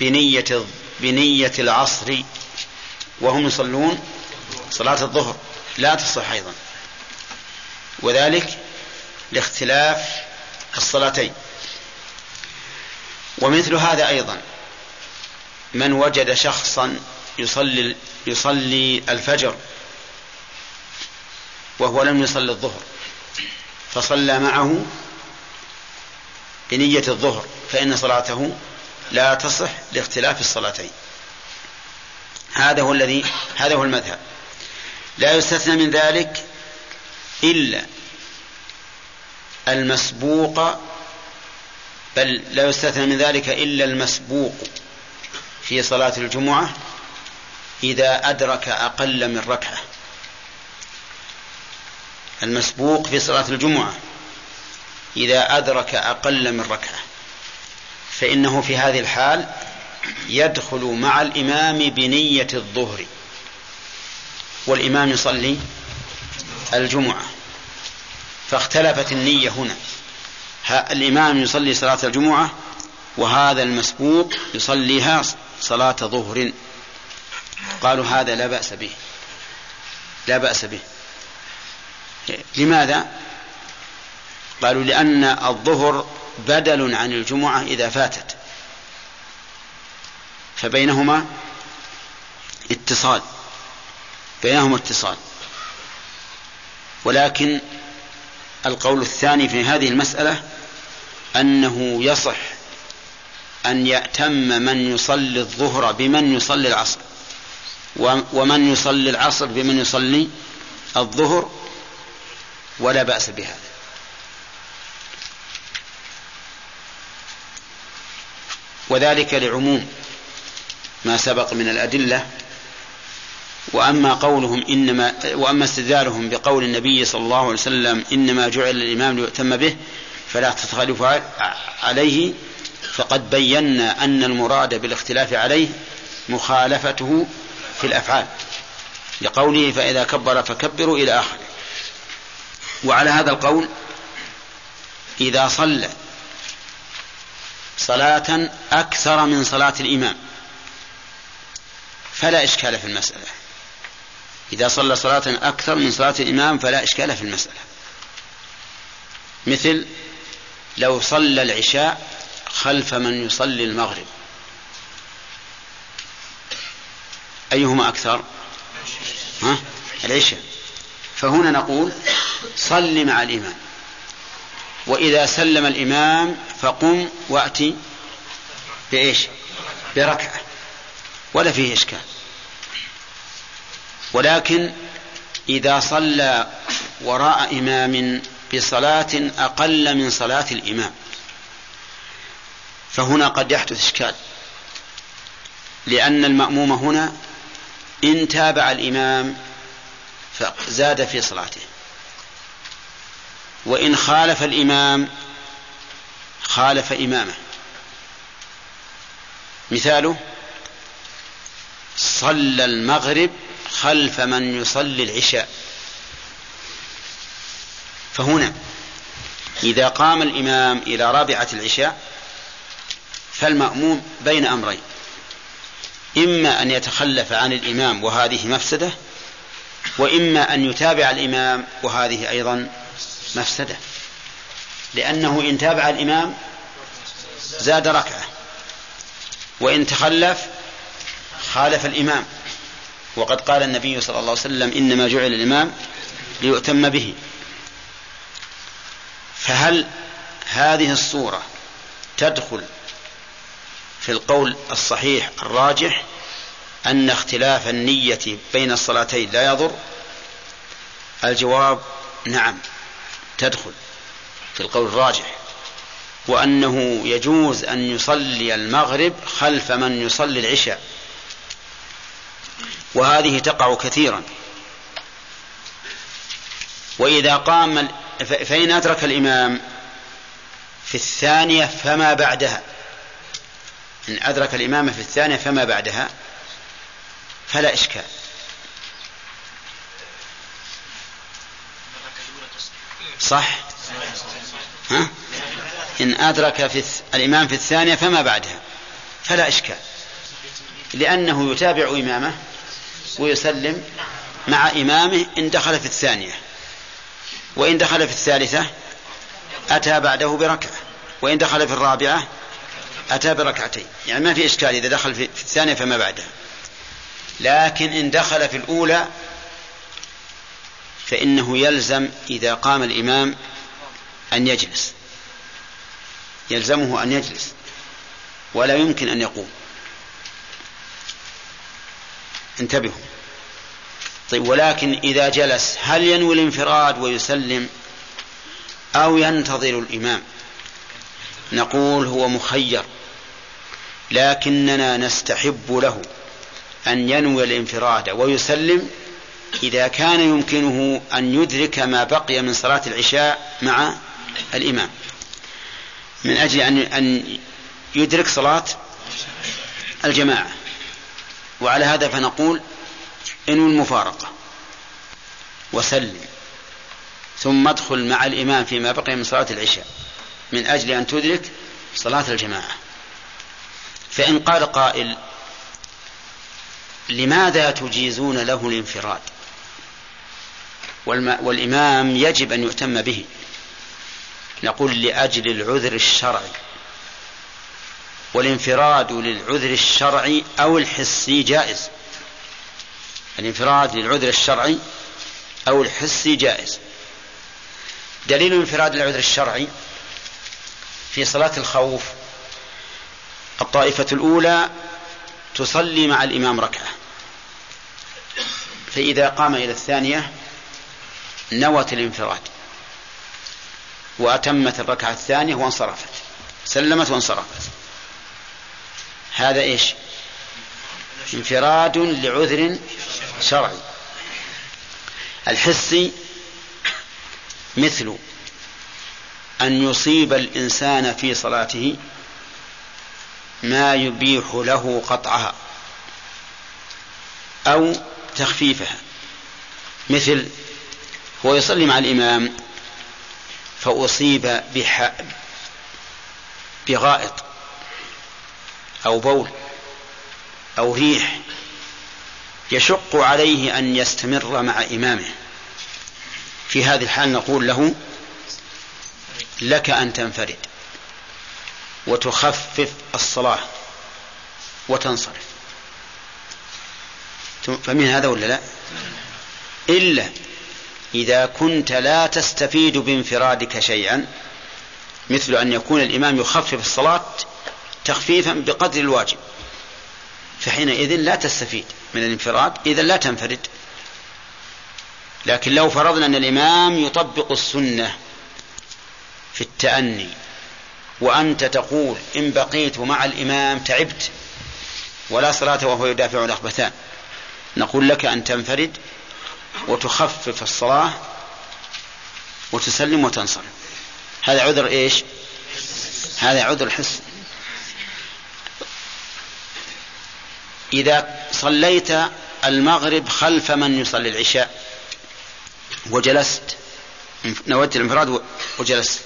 بنية بنية العصر وهم يصلون صلاة الظهر. لا تصح أيضا. وذلك لاختلاف الصلاتين. ومثل هذا أيضا. من وجد شخصا يصلي يصلي الفجر وهو لم يصلي الظهر. فصلى معه بنية الظهر فإن صلاته لا تصح لاختلاف الصلاتين. هذا هو الذي هذا هو المذهب. لا يستثنى من ذلك إلا المسبوق بل لا يستثنى من ذلك إلا المسبوق في صلاة الجمعة إذا أدرك أقل من ركعة. المسبوق في صلاة الجمعة. إذا أدرك أقل من ركعة فإنه في هذه الحال يدخل مع الإمام بنية الظهر والإمام يصلي الجمعة. فاختلفت النية هنا. الإمام يصلي صلاة الجمعة وهذا المسبوق يصليها صلاة ظهر. قالوا هذا لا بأس به. لا بأس به. لماذا؟ قالوا لأن الظهر بدل عن الجمعة إذا فاتت. فبينهما اتصال. بينهما اتصال. ولكن القول الثاني في هذه المسألة أنه يصح أن يأتم من يصلي الظهر بمن يصلي العصر ومن يصلي العصر بمن يصلي الظهر ولا بأس بهذا وذلك لعموم ما سبق من الأدلة وأما قولهم إنما وأما استدلالهم بقول النبي صلى الله عليه وسلم إنما جعل الإمام ليؤتم به فلا تتخلف عليه فقد بينا أن المراد بالاختلاف عليه مخالفته في الأفعال. لقوله فإذا كبر فكبروا إلى آخره. وعلى هذا القول إذا صلى صلاة أكثر من صلاة الإمام فلا إشكال في المسألة. إذا صلى صلاة أكثر من صلاة الإمام فلا إشكال في المسألة. مثل لو صلى العشاء خلف من يصلي المغرب. أيهما أكثر؟ ها؟ العشاء. فهنا نقول صل مع الإمام. وإذا سلم الإمام فقم وأتي بإيش؟ بركعة. ولا فيه إشكال. ولكن إذا صلى وراء إمام بصلاة أقل من صلاة الإمام فهنا قد يحدث إشكال. لأن المأموم هنا إن تابع الإمام فزاد في صلاته. وإن خالف الإمام خالف إمامه. مثاله صلى المغرب خلف من يصلي العشاء. فهنا إذا قام الإمام إلى رابعة العشاء فالمأموم بين أمرين. إما أن يتخلف عن الإمام وهذه مفسدة وإما أن يتابع الإمام وهذه أيضا مفسدة. لأنه إن تابع الإمام زاد ركعة وإن تخلف خالف الإمام. وقد قال النبي صلى الله عليه وسلم إنما جعل الإمام ليؤتم به. فهل هذه الصورة تدخل في القول الصحيح الراجح؟ أن اختلاف النية بين الصلاتين لا يضر؟ الجواب نعم تدخل في القول الراجح. وأنه يجوز أن يصلي المغرب خلف من يصلي العشاء. وهذه تقع كثيرا. وإذا قام فإن أدرك الإمام في الثانية فما بعدها. إن أدرك الإمام في الثانية فما بعدها. فلا إشكال. صح؟ ها؟ إن أدرك في الإمام في الثانية فما بعدها. فلا إشكال. لأنه يتابع إمامه ويسلم مع إمامه إن دخل في الثانية. وإن دخل في الثالثة أتى بعده بركعة. وإن دخل في الرابعة أتى بركعتين. يعني ما في إشكال إذا دخل في الثانية فما بعدها. لكن إن دخل في الأولى فإنه يلزم إذا قام الإمام أن يجلس. يلزمه أن يجلس. ولا يمكن أن يقوم. انتبهوا. طيب ولكن إذا جلس هل ينوي الانفراد ويسلم أو ينتظر الإمام؟ نقول هو مخير. لكننا نستحب له. أن ينوي الانفراد ويسلم إذا كان يمكنه أن يدرك ما بقي من صلاة العشاء مع الإمام. من أجل أن أن يدرك صلاة الجماعة. وعلى هذا فنقول انوي المفارقة وسلم. ثم ادخل مع الإمام فيما بقي من صلاة العشاء من أجل أن تدرك صلاة الجماعة. فإن قال قائل لماذا تجيزون له الانفراد؟ والإمام يجب أن يؤتم به. نقول لأجل العذر الشرعي. والانفراد للعذر الشرعي أو الحسي جائز. الانفراد للعذر الشرعي أو الحسي جائز. دليل الانفراد للعذر الشرعي في صلاة الخوف. الطائفة الأولى تصلي مع الإمام ركعة. فإذا قام إلى الثانية نوت الانفراد وأتمت الركعة الثانية وانصرفت سلمت وانصرفت. هذا إيش؟ انفراد لعذر شرعي. الحسي مثل أن يصيب الإنسان في صلاته ما يبيح له قطعها أو تخفيفها. مثل هو يصلي مع الإمام فأصيب بح... بغائط أو بول أو ريح يشق عليه أن يستمر مع إمامه. في هذه الحال نقول له لك أن تنفرد. وتخفف الصلاة وتنصرف. فمن هذا ولا لا؟ إلا إذا كنت لا تستفيد بانفرادك شيئا مثل أن يكون الإمام يخفف الصلاة تخفيفا بقدر الواجب فحينئذ لا تستفيد من الانفراد إذا لا تنفرد. لكن لو فرضنا أن الإمام يطبق السنة في التأني وأنت تقول إن بقيت مع الإمام تعبت ولا صلاة وهو يدافع الأخبثان. نقول لك أن تنفرد وتخفف الصلاة وتسلم وتنصرف. هذا عذر إيش؟ هذا عذر حس. إذا صليت المغرب خلف من يصلي العشاء؟ وجلست. نودت الانفراد وجلست.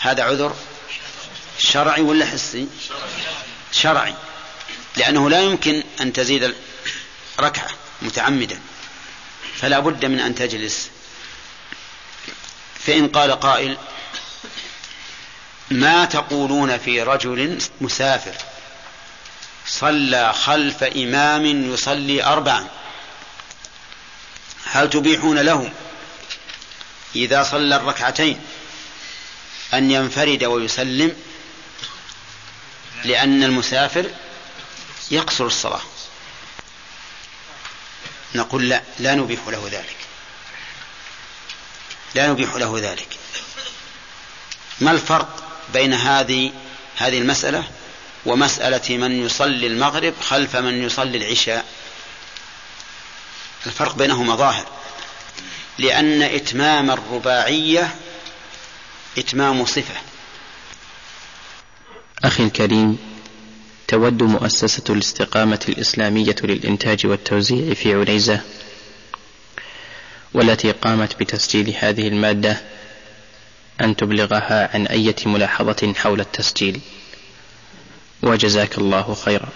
هذا عذر شرعي ولا حسي؟ شرعي. لأنه لا يمكن أن تزيد ركعة متعمدا فلا بد من أن تجلس. فإن قال قائل ما تقولون في رجل مسافر صلى خلف إمام يصلي أربعا؟ هل تبيحون له إذا صلى الركعتين؟ أن ينفرد ويسلم لأن المسافر يقصر الصلاة. نقول لا لا نبيح له ذلك. لا نبيح له ذلك. ما الفرق بين هذه هذه المسألة ومسألة من يصلي المغرب خلف من يصلي العشاء؟ الفرق بينهما ظاهر. لأن إتمام الرباعية إتمام صفة. أخي الكريم تود مؤسسة الاستقامة الإسلامية للإنتاج والتوزيع في عنيزة والتي قامت بتسجيل هذه المادة أن تبلغها عن أية ملاحظة حول التسجيل. وجزاك الله خيرا.